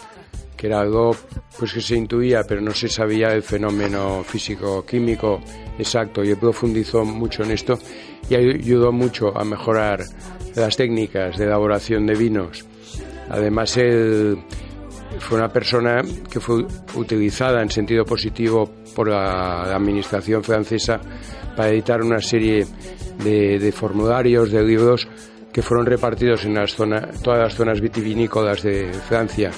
que era algo pues que se intuía, pero no se sabía el fenómeno físico-químico exacto, y él profundizó mucho en esto y ayudó mucho a mejorar las técnicas de elaboración de vinos. Además, él fue una persona que fue utilizada en sentido positivo por la, administración francesa para editar una serie de, formularios, de libros que fueron repartidos en las zonas, todas las zonas vitivinícolas de Francia.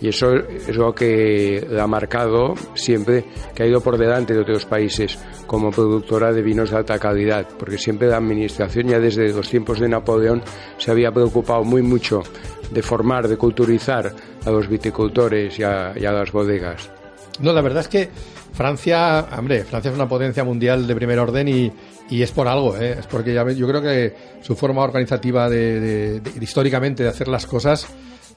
Y eso es lo que ha marcado siempre, que ha ido por delante de otros países como productora de vinos de alta calidad, porque siempre la administración, ya desde los tiempos de Napoleón, se había preocupado muy mucho de formar, de culturizar a los viticultores y a, y a las bodegas. No, la verdad es que Francia, hombre, Francia es una potencia mundial de primer orden y, y es por algo, ¿eh? es porque ya yo creo que su forma organizativa de, de- de- históricamente de hacer las cosas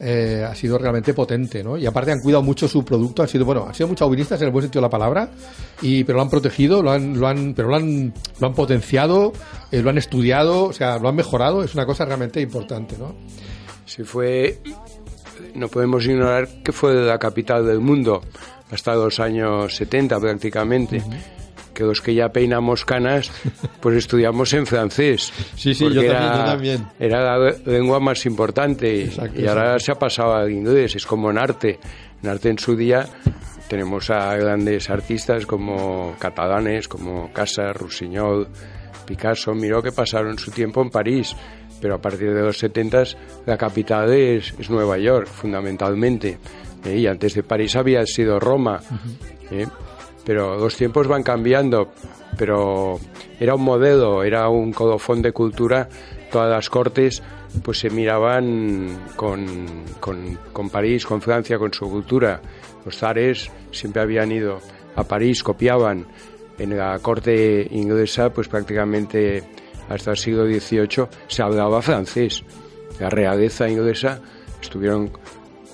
eh, ha sido realmente potente, ¿no? Y aparte han cuidado mucho su producto, han sido, bueno, han sido muy chauvinistas en el buen sentido de la palabra, y, pero lo han protegido, lo han, lo han, pero lo han, lo han potenciado, eh, lo han estudiado, o sea, lo han mejorado, es una cosa realmente importante, ¿no? Si fue, no podemos ignorar que fue la capital del mundo hasta los años 70 prácticamente. Que los que ya peinamos canas, pues estudiamos en francés. Sí, sí, yo también, era, yo también. Era la lengua más importante y, Exacto, y ahora exacto. se ha pasado al inglés. Es como en arte. En arte en su día tenemos a grandes artistas como catalanes, como Casas, Rusiñol, Picasso. Miró que pasaron su tiempo en París, pero a partir de los 70 la capital es, es Nueva York, fundamentalmente. ¿eh? Y antes de París había sido Roma. ¿eh? Pero los tiempos van cambiando, pero era un modelo, era un colofón de cultura. Todas las cortes pues se miraban con, con, con París, con Francia, con su cultura. Los zares siempre habían ido a París, copiaban. En la corte inglesa, pues prácticamente hasta el siglo XVIII se hablaba francés. La realeza inglesa estuvieron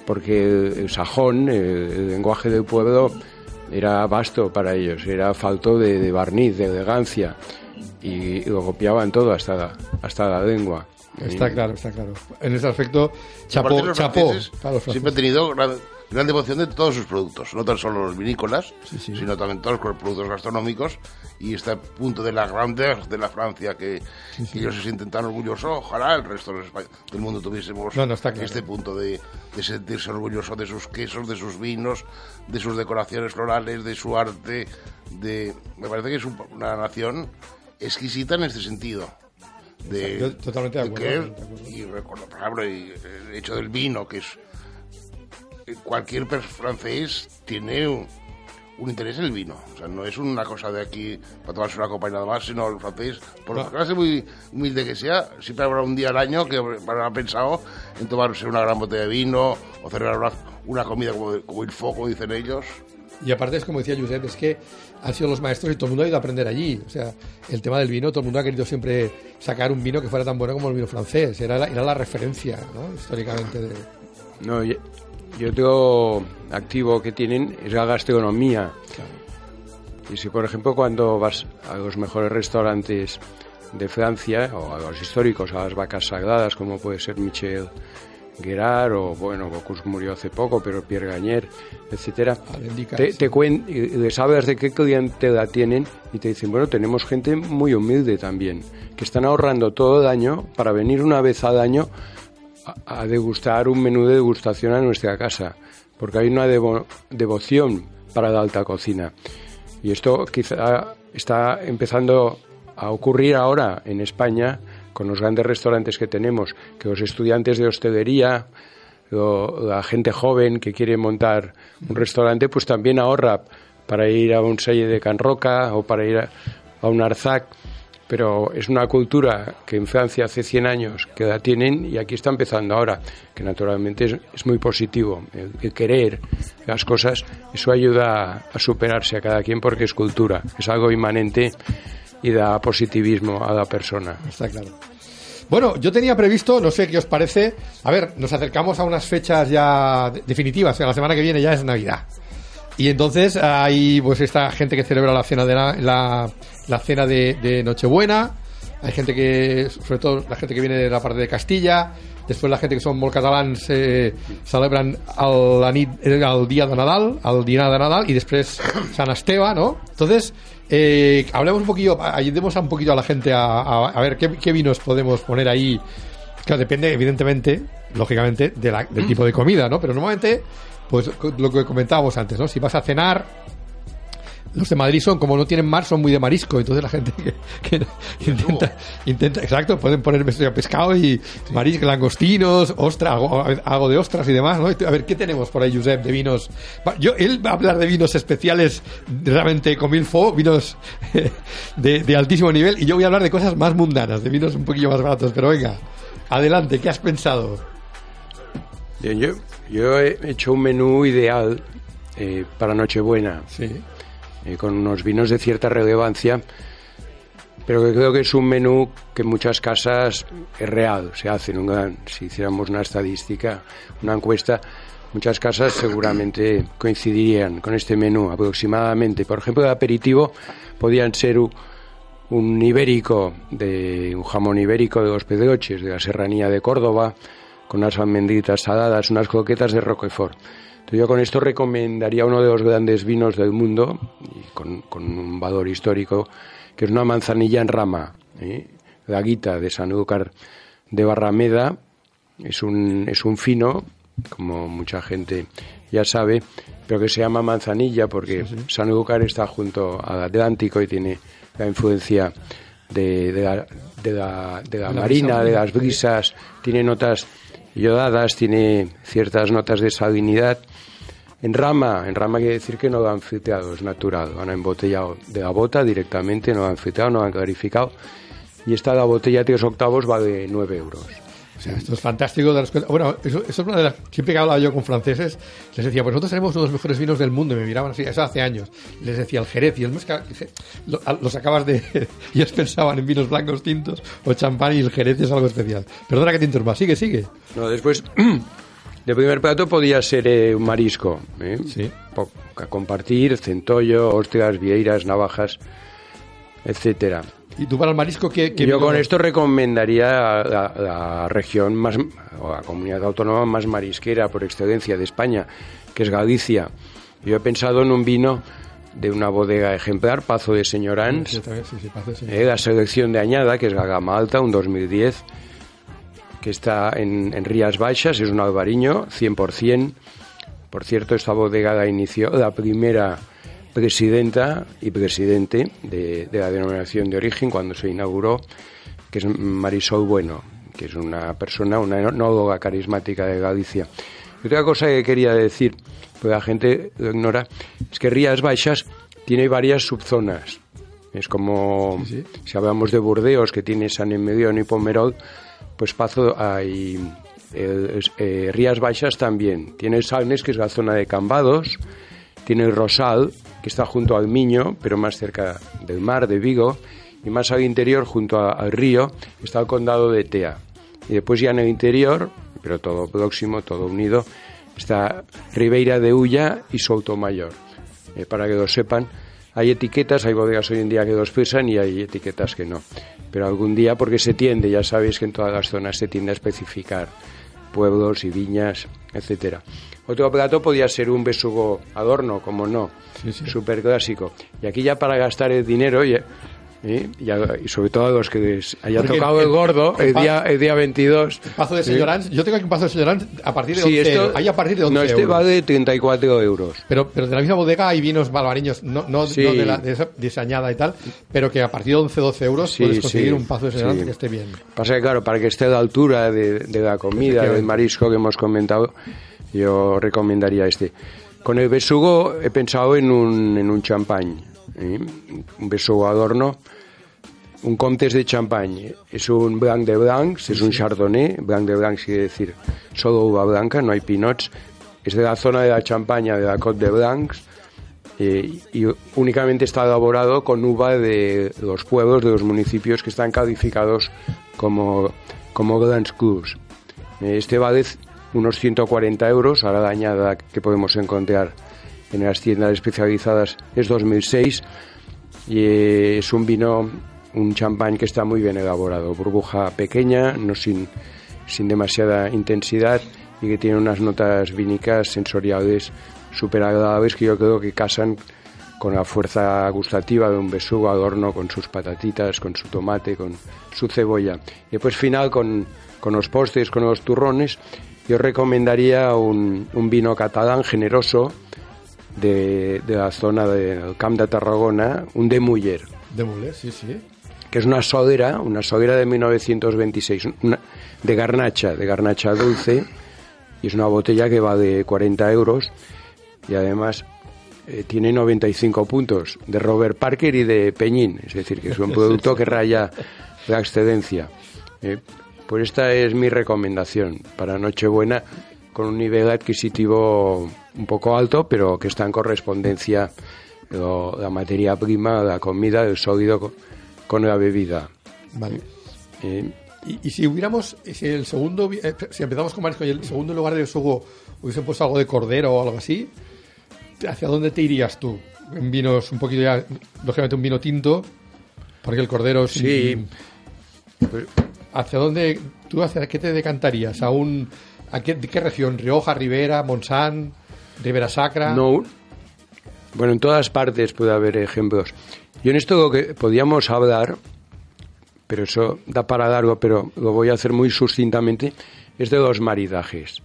porque el, sajón, el lenguaje del pueblo, era vasto para ellos, era falto de, de barniz, de elegancia, y, y lo copiaban todo hasta la, hasta la lengua. Está Y- claro, está claro. En ese aspecto, chapó, chapó. siempre franceses. tenido gran- gran devoción de todos sus productos, no tan solo los vinícolas, sino también todos los productos gastronómicos y este punto de la grandeur de la Francia que, que ellos se sienten tan orgullosos, ojalá el resto de del mundo tuviésemos No, no, está claro. este punto de, de sentirse orgulloso de sus quesos, de sus vinos, de sus decoraciones florales, de su arte, de me parece que es un- una nación exquisita en este sentido. De, Yo totalmente de acuerdo, de acuerdo. y el hecho del vino, que es cualquier francés tiene un, un interés en el vino. O sea, no es una cosa de aquí para tomarse una copa y nada más, sino el francés, por la clase muy humilde que sea, siempre habrá un día al año que habrá pensado en tomarse una gran botella de vino o celebrar una, una comida como, como el foco, dicen ellos. Y aparte es como decía Josep, es que han sido los maestros y todo el mundo ha ido a aprender allí. O sea, el tema del vino, todo el mundo ha querido siempre sacar un vino que fuera tan bueno como el vino francés. Era la, era la referencia, ¿no? Históricamente. De... No, y, y otro activo que tienen es la gastronomía. Y si, por ejemplo, cuando vas a los mejores restaurantes de Francia, o a los históricos, a las vacas sagradas, como puede ser Michel Guerard, o bueno, Bocuse murió hace poco, pero Pierre Gagner, etcétera, te, te cuen- les hablas de qué clientela tienen y te dicen, bueno, tenemos gente muy humilde también, que están ahorrando todo el año para venir una vez al año a, degustar un menú de degustación a nuestra casa, porque hay una devo- devoción para la alta cocina. Y esto quizá está empezando a ocurrir ahora en España con los grandes restaurantes que tenemos, que los estudiantes de hostelería, o la gente joven que quiere montar un restaurante, pues también ahorra para ir a un Selle de Can Roca o para ir a, a un Arzac pero es una cultura que en Francia hace 100 años que la tienen y aquí está empezando ahora, que naturalmente es, muy positivo. El, querer las cosas, eso ayuda a, superarse a cada quien porque es cultura, es algo inmanente y da positivismo a la persona. Está claro. Bueno, yo tenía previsto, no sé qué os parece. A ver, nos acercamos a unas fechas ya de- definitivas. O la semana que viene ya es Navidad. Y entonces hay pues esta gente que celebra la cena de la, la, cena de, Nochebuena. Hay gente que, sobre todo la gente que viene de la parte de Castilla. Después la gente que son molt catalans eh, celebran el, la eh, de Nadal, el dinar de Nadal y después San Esteve, ¿no? Entonces, eh, hablemos un poquillo, ayudemos un poquito a la gente a, a- ver qué, qué vinos podemos poner ahí. Claro, depende, evidentemente, lógicamente, de la- del tipo de comida, ¿no? Pero normalmente, pues lo que comentábamos antes, ¿no? Si vas a cenar, los de Madrid son, como no tienen mar, son muy de marisco. Entonces la gente que, que intenta, intenta, exacto, pueden poner pescado y marisco, langostinos, ostras, algo de ostras y demás, ¿no? A ver, ¿qué tenemos por ahí, Josep, de vinos? Yo, él va a hablar de vinos especiales, realmente con mil fo, vinos de, de altísimo nivel, y yo voy a hablar de cosas más mundanas, de vinos un poquillo más baratos. Pero venga, adelante, ¿qué has pensado? Bien, yo, yo he hecho un menú ideal eh, para Nochebuena. Sí. eh, con unos vinos de cierta relevancia, pero que creo que es un menú que en muchas casas es real, se hace. en una- si hiciéramos una estadística, una encuesta, muchas casas seguramente coincidirían con este menú aproximadamente. Por ejemplo, de aperitivo podían ser un ibérico, de un jamón ibérico de los pedroches, de la serranía de Córdoba, con unas almendritas saladas, unas croquetas de Roquefort. Entonces yo con esto recomendaría uno de los grandes vinos del mundo, y con, con un valor histórico, que es una manzanilla en rama, ¿eh? la guita de Sanlúcar de Barrameda, es un, es un fino, como mucha gente ya sabe, pero que se llama manzanilla porque Sanlúcar está junto al Atlántico y tiene la influencia de, de la, de la, de la La marina, brisa de las brisas, tiene notas yodadas, tiene ciertas notas de salinidad. En rama, en rama quiere decir que no lo han filtrado, es natural, han embotellado de la bota directamente, no lo han filtrado, no lo han clarificado. Y esta la botella tres octavos vale 9 euros. O sea, esto es fantástico. darnos cuenta. Bueno, eso, eso es una de las. Siempre que hablaba yo con franceses, les decía, pues nosotros tenemos uno de los mejores vinos del mundo. Y me miraban así, eso hace años. Les decía el Jerez y el Mosca. lo- Los acabas de. Ellos pensaban en vinos blancos tintos o champán y el Jerez es algo especial. Perdona que te interrumpa. Sigue, sigue. No, después, de primer plato podía ser eh, un marisco. ¿eh? Sí. A compartir, centollo, ostras, vieiras, navajas, etcétera. ¿Y tú para el marisco qué, qué Yo con esto recomendaría la, la región más, o la comunidad autónoma más marisquera por excelencia de España, que es Galicia. Yo he pensado en un vino de una bodega ejemplar, Pazo de Señorans, Sí, sí, sí. eh, la selección de añada, que es la gama alta, un 2010, que está en, en Rías Baixas, es un albariño, 100%. Por cierto, esta bodega la inició la primera presidenta y presidente de, de la denominación de origen cuando se inauguró, que es Marisol Bueno, que es una persona, una enóloga carismática de Galicia. Y otra cosa que quería decir, pues la gente lo ignora, es que Rías Baixas tiene varias subzonas. Es como Sí, sí. si hablamos de Burdeos, que tiene San Emilión y Pomerol, pues Pazo hay eh, Rías Baixas también. Tiene Salnes, que es la zona de Cambados, tiene el Rosal, que está junto al Miño, pero más cerca del mar de Vigo, y más al interior, junto al río, está el condado de Tea. Y después ya en el interior, pero todo próximo, todo unido, está Ribeira de Ulla y Soutomayor. Eh, para que lo sepan, hay etiquetas, hay bodegas hoy en día que los pesan y hay etiquetas que no. Pero algún día, porque se tiende, ya sabéis que en todas las zonas se tiende a especificar pueblos y viñas, etcétera. Otro plato podía ser un besugo adorno, como no, Sí, sí. súper clásico. Y aquí ya para gastar el dinero, y, ¿eh? y, a- y sobre todo a los que haya Porque tocado el- el gordo, el el día, el día 22. Pazo de ¿sí? Señorans. Yo tengo aquí un pazo de Señorans a partir de 11 Sí, esto, euros. Hay a partir de 11 no, este euros. vale 34 euros. Pero, pero de la misma bodega hay vinos balbariños, no, no, Sí. no de, la, de, esa, de esa añada y tal, pero que a partir de 11, 12 euros Sí, puedes conseguir sí, un pazo de Señorans sí. que esté bien. Pasa que, claro, para que esté a la altura de, de la comida, del marisco que hemos comentado, yo recomendaría este. Con el besugo he pensado en un, en un champán, ¿eh? un besugo adorno, un Comtes de Champagne. Es un Blanc de Blancs, es un Chardonnay. Blanc de Blancs quiere decir solo uva blanca, no hay pinots. Es de la zona de la Champaña, de la Côte de Blancs. eh, y únicamente está elaborado con uva de los pueblos, de los municipios que están calificados como, como Grands Crus. Eh, Este vale unos 140 euros, ahora la añada que podemos encontrar en las tiendas especializadas es 2006 y eh, es un vino, un champán que está muy bien elaborado, burbuja pequeña, no sin, sin demasiada intensidad y que tiene unas notas vínicas sensoriales súper agradables que yo creo que casan con la fuerza gustativa de un besugo adorno con sus patatitas, con su tomate, con su cebolla. Y después final con, con los postres, con los turrones, yo recomendaría un, un vino catalán generoso de, de la zona del Camp de Tarragona, un de Muller, De Muller, sí, sí. que es una sodera, una sodera de 1926, una- de garnacha, de garnacha dulce, y es una botella que va de 40 euros, y además eh, tiene 95 puntos de Robert Parker y de Peñín, es decir, que es un producto que raya la excedencia. Eh, pues esta es mi recomendación para Nochebuena, con un nivel adquisitivo un poco alto, pero que está en correspondencia lo- la materia prima, la comida, el sólido co- con la bebida. Vale. Eh, Y, y si hubiéramos, si el segundo, eh, si empezamos con marisco y el segundo lugar del sugo hubiesen puesto algo de cordero o algo así, ¿hacia dónde te irías tú? En vinos un poquito ya, lógicamente un vino tinto, porque el cordero Sí. Pues, ¿Hacia dónde, tú hacia qué te decantarías? ¿A un, a qué, de qué región? ¿Rioja, Ribera, Montsant, Ribera Sacra? No. Bueno, en todas partes puede haber ejemplos. Yo en esto lo que podíamos hablar, pero eso da para largo, pero lo voy a hacer muy sucintamente, es de los maridajes.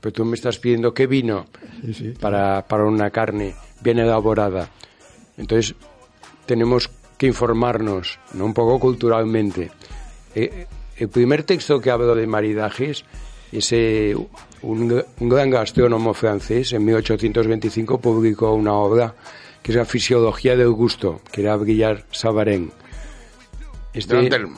Pero tú me estás pidiendo qué vino Sí, sí. para, para una carne bien elaborada. Entonces, tenemos que informarnos, ¿no? un poco culturalmente. Eh, el primer texto que hablo de maridajes es eh, un, gr- un gran gastrónomo francés, en 1825 publicó una obra que es la fisiología del gusto, que era Brillar Savarin. Este, Jan Antelm.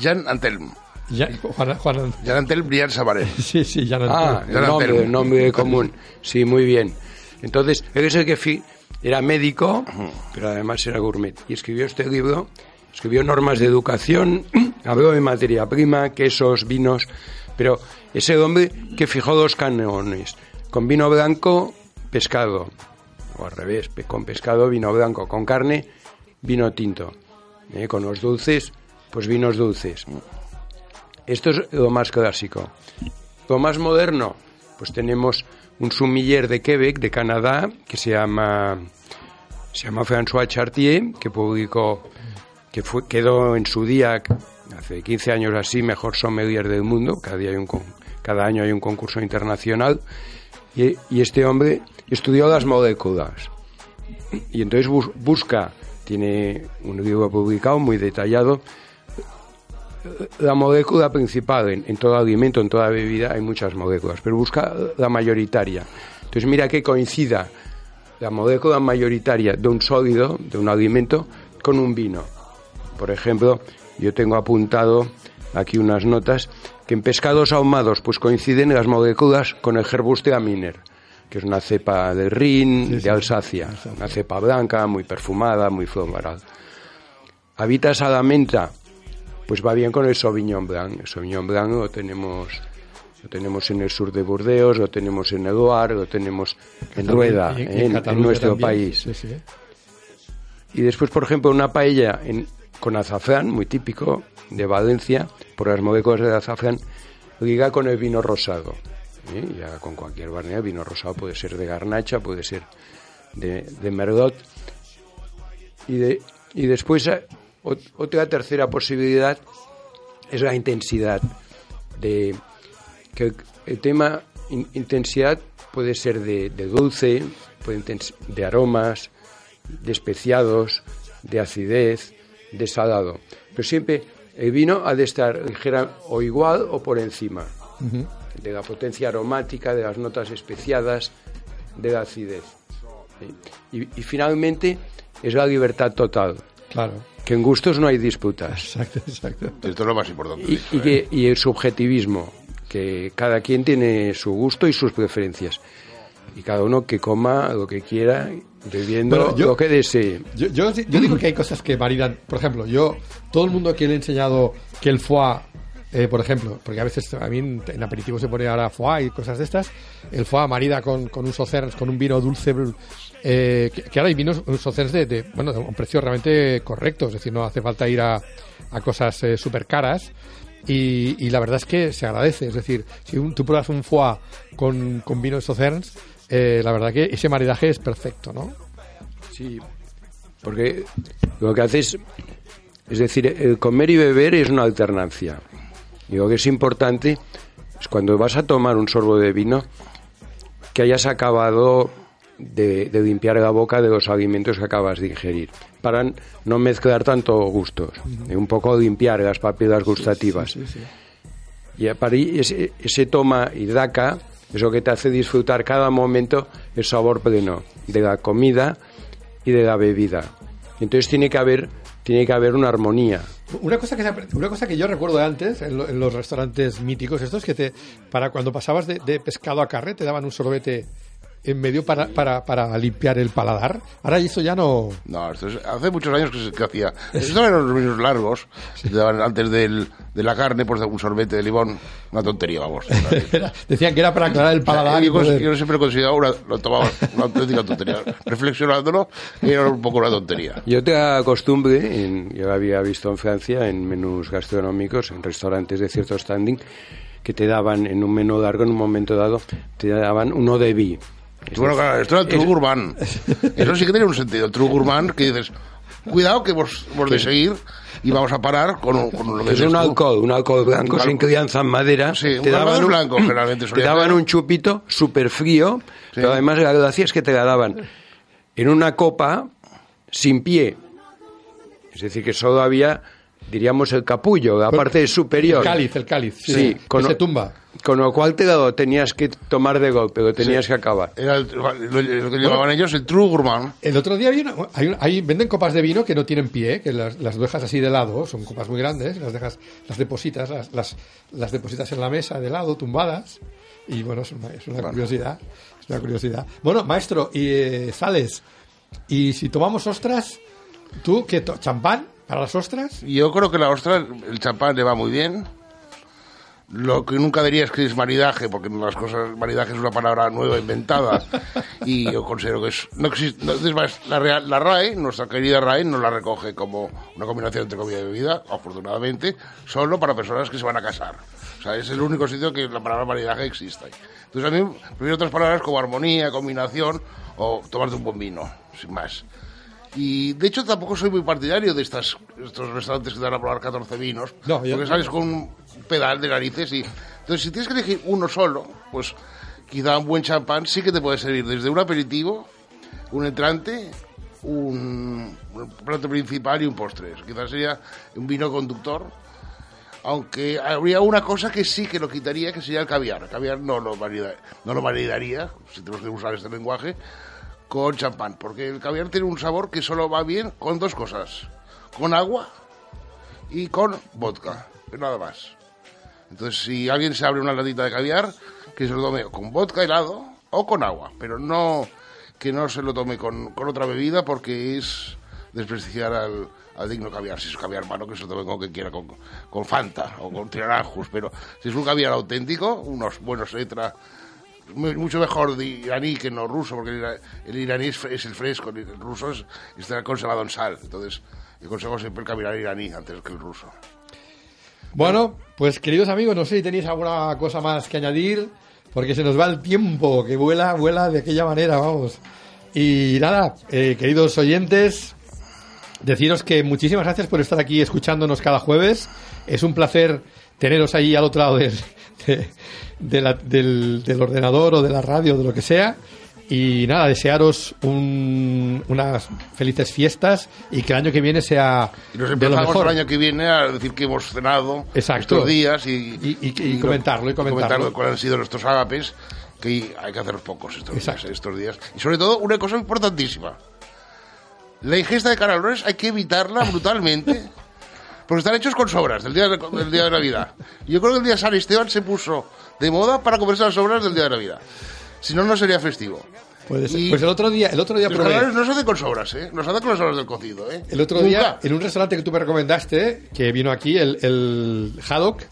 Jan Antelm. Ya, Juan, Juan- Jan Antelm Brian Sabaré. sí, sí, ya no Ah, el Jan nombre, Antelm. el nombre común. Sí, muy bien. Entonces, él es el que fi- era médico, pero además era gourmet. Y escribió este libro, escribió normas de educación, habló de materia prima, quesos, vinos, pero es el hombre que fijó dos canones, con vino blanco, pescado, o al revés, con pescado, vino blanco, con carne, vino tinto. ¿eh? Con los dulces, pues vinos dulces. Esto es lo más clásico. Lo más moderno, pues tenemos un sumiller de Quebec, de Canadá, que se llama, se llama François Chartier, que publicó, que fue, quedó en su día, hace 15 años así, mejor sommelier del mundo. Cada, día hay un, cada año hay un concurso internacional. Y, este hombre estudió las moléculas. Y entonces bus- busca, tiene un libro publicado muy detallado, la molécula principal en, en todo alimento, en toda bebida, hay muchas moléculas, pero busca la mayoritaria. Entonces mira que coincida la molécula mayoritaria de un sólido, de un alimento, con un vino. Por ejemplo, yo tengo apuntado aquí unas notas que en pescados ahumados pues coinciden las moléculas con el Gerbustea miner, que es una cepa de Rin, de Alsacia, una cepa blanca, muy perfumada, muy floral. Habita salamenta, pues va bien con el Sauvignon Blanc. El Sauvignon Blanc lo tenemos, lo tenemos en el sur de Burdeos, lo tenemos en Loire, lo tenemos en Rueda, en, nuestro también. país. Sí. Y después, por ejemplo, una paella en- con azafrán, muy típico de Valencia, por las moléculas del azafrán, liga con el vino rosado. ¿eh? Ya con cualquier barnea, vino rosado puede ser de garnacha, puede ser de, de merlot. Y, de, y después, ot- otra tercera posibilidad es la intensidad. De, que el, tema in- intensidad puede ser de, de dulce, puede de aromas, de especiados, de acidez, de salado. Pero siempre el vino ha de estar ligera o igual o por encima de la potencia aromática, de las notas especiadas, de la acidez. ¿sí? Y, y finalmente es la libertad total, Claro. que en gustos no hay disputas. Exacto, exacto. Esto es lo más importante. Y, y que- y el subjetivismo, que cada quien tiene su gusto y sus preferencias. Y cada uno que coma lo que quiera, bebiendo Bueno, yo- lo que desee. Yo, yo, yo digo que hay cosas que maridan. Por ejemplo, yo, todo el mundo que le he enseñado que el foie, eh, por ejemplo, porque a veces a mí en, en aperitivo se pone ahora foie y cosas de estas, el foie marida con, con un saucernes, con un vino dulce, eh, que, que ahora hay vinos saucernes de, de, bueno, de un precio realmente correcto, es decir, no hace falta ir a, a cosas súper caras. Y, y la verdad es que se agradece, es decir, si un- tú pruebas un foie con, con vino de saucernes, eh, la verdad que ese maridaje es perfecto, ¿no? Sí, porque lo que haces, es decir, el comer y beber es una alternancia. Y lo que es importante es cuando vas a tomar un sorbo de vino, que hayas acabado de, de limpiar la boca de los alimentos que acabas de ingerir, para no mezclar tanto gustos, y un poco limpiar las papilas gustativas. Y a partir ese, ese toma y daca es lo que te hace disfrutar cada momento el sabor pleno de la comida y de la bebida. Entonces tiene que haber, tiene que haber una armonía. Una cosa que una cosa que yo recuerdo antes en, lo- en los restaurantes míticos estos que te para cuando pasabas de, de pescado a carne te daban un sorbete en medio para, para, para limpiar el paladar. Ahora eso ya no No, esto es- hace muchos años que se que hacía. Estos eran los vinos largos, se te daban antes del, de la carne, por un sorbete de limón. Una tontería, vamos. decían que era para aclarar el paladar. yo, poder- yo siempre he considerado una, lo tomaba una auténtica tontería. Reflexionándolo, era un poco una tontería. Y otra costumbre, en- yo la había visto en Francia, en menús gastronómicos, en restaurantes de cierto standing, que te daban en un menú largo, en un momento dado, te daban uno de vi. Es Bueno, claro, esto era el true gourmand. Eso sí que tiene un sentido. El true gourmand que dices, cuidado que vos, vos de seguir y vamos a parar con, un- con lo que Es un alcohol, un alcohol blanco Un sin crianza en madera. Sí, un alcohol blanco generalmente Te daban un chupito súper frío, pero además la gracia es que te la daban en una copa sin pie. Es decir, que solo había, diríamos, el capullo, la parte superior. el cáliz, el cáliz. Sí, Sí, que con- se tumba. Con lo cual te lo tenías que tomar de golpe, lo tenías que acabar. Era el- lo, lo que llamaban ellos el true gourmand. El otro día había una- hay, una- hay- venden copas de vino que no tienen pie, que las, las dejas así de lado, son copas muy grandes, las dejas, las depositas, las, las, las depositas en la mesa de lado, tumbadas, y bueno, es una, es una curiosidad, es una curiosidad. Bueno, maestro, y eh, Sales, y si tomamos ostras, ¿tú qué? to- ¿Champán para las ostras? Yo creo que la ostra, el champán le va muy bien. Lo que nunca diría es que es maridaje, porque las cosas, maridaje es una palabra nueva inventada y yo considero que es, no existe, no, es más, la, Real- la RAE, nuestra querida RAE, no la recoge como una combinación entre comida y bebida, afortunadamente, solo para personas que se van a casar. O sea, es el único sitio que la palabra maridaje existe. Entonces a mí prefiero otras palabras como armonía, combinación o tomarte un buen vino, sin más. Y de hecho tampoco soy muy partidario de estas, estos restaurantes que te dan a probar 14 vinos. No, yo- porque sales con un pedal de narices y... Entonces si tienes que elegir uno solo, pues quizá un buen champán sí que te puede servir desde un aperitivo, un entrante, un, plato principal y un postre. Quizás sería un vino conductor. Aunque habría una cosa que sí que lo quitaría, que sería el caviar. El caviar no lo, marida- no lo maridaría, si tenemos que usar este lenguaje, con champán. Porque el caviar tiene un sabor que solo va bien con dos cosas. Con agua y con vodka. Nada más. Entonces, si alguien se abre una latita de caviar, que se lo tome con vodka helado o con agua. Pero no que no se lo tome con, con otra bebida porque es desprestigiar al, al digno caviar. Si es caviar malo, que se lo tome con quien quiera, con, con Fanta o con Tiraranjus. Pero si es un caviar auténtico, unos buenos letra mu- mucho mejor de iraní que no ruso, porque el, ira- el iraní es, el fresco, el, ruso es, está conservado en sal. Entonces, yo consejo siempre el caviar iraní antes que el ruso. Bueno, pues queridos amigos, no sé si tenéis alguna cosa más que añadir, porque se nos va el tiempo, que vuela, vuela de aquella manera, vamos. Y nada, eh, queridos oyentes, deciros que muchísimas gracias por estar aquí escuchándonos cada jueves. Es un placer teneros ahí al otro lado del, de- de la- del, del ordenador o de la radio, de lo que sea. Y nada, desearos un- unas felices fiestas y que el año que viene sea Y nos de lo mejor. el año que viene a decir que hemos cenado Exacto. estos días y, Y- y- y comentarlo, y comentarlo. cuáles han sido nuestros ágapes, que hay que hacerlos pocos estos días, Exacto. estos días. Y sobre todo, una cosa importantísima. La ingesta de canalones hay que evitarla brutalmente. Porque están hechos con sobras del día de, del día de Navidad. Yo creo que el día de San Esteban se puso de moda para comerse las sobras del día de Navidad. Si no, no sería festivo. Puede ser. Pues el otro día, el otro día Los probé. no se hacen con sobras, ¿eh? Nos hacen con las sobras del cocido, ¿eh? El otro Nunca. día, en un restaurante que tú me recomendaste, que vino aquí, el, el Haddock,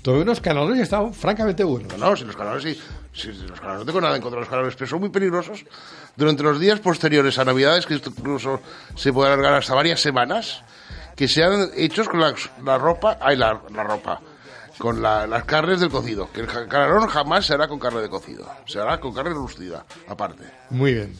tomé unos canalones y estaban francamente buenos. No, si los canales sí, si, si los canales no tengo nada en contra de los canales, pero son muy peligrosos durante los días posteriores a Navidades, que incluso se puede alargar hasta varias semanas, que sean hechos con la, la ropa, ay, la, la ropa, con la- las carnes del cocido. Que el canalón jamás se hará con carne de cocido, se hará con carne rustida, aparte. Muy bien.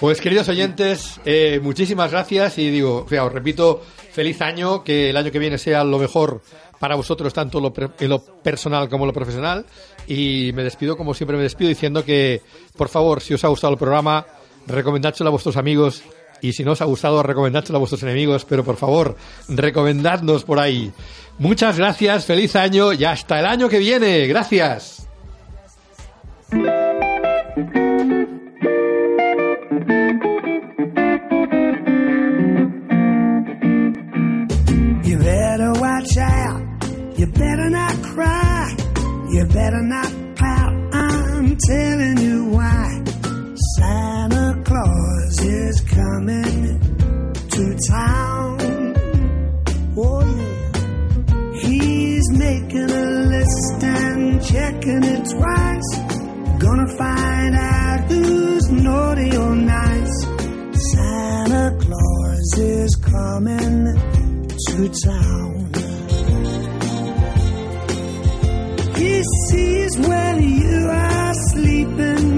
Pues queridos oyentes, eh, muchísimas gracias y digo, fíjate, os repito, feliz año, que el año que viene sea lo mejor para vosotros, tanto lo pre- en lo personal como en lo profesional. Y me despido, como siempre me despido, diciendo que, por favor, si os ha gustado el programa, recomendádselo a vuestros amigos. Y si no os ha gustado, recomendádselo a vuestros enemigos, pero por favor, recomendadnos por ahí. Muchas gracias, feliz año y hasta el año que viene. Gracias. You better watch out. You better not cry. You better not pout. I'm telling you why. Coming to town. Oh yeah. He's making a list and checking it twice. Gonna find out who's naughty or nice. Santa Claus is coming to town. He sees when you are sleeping.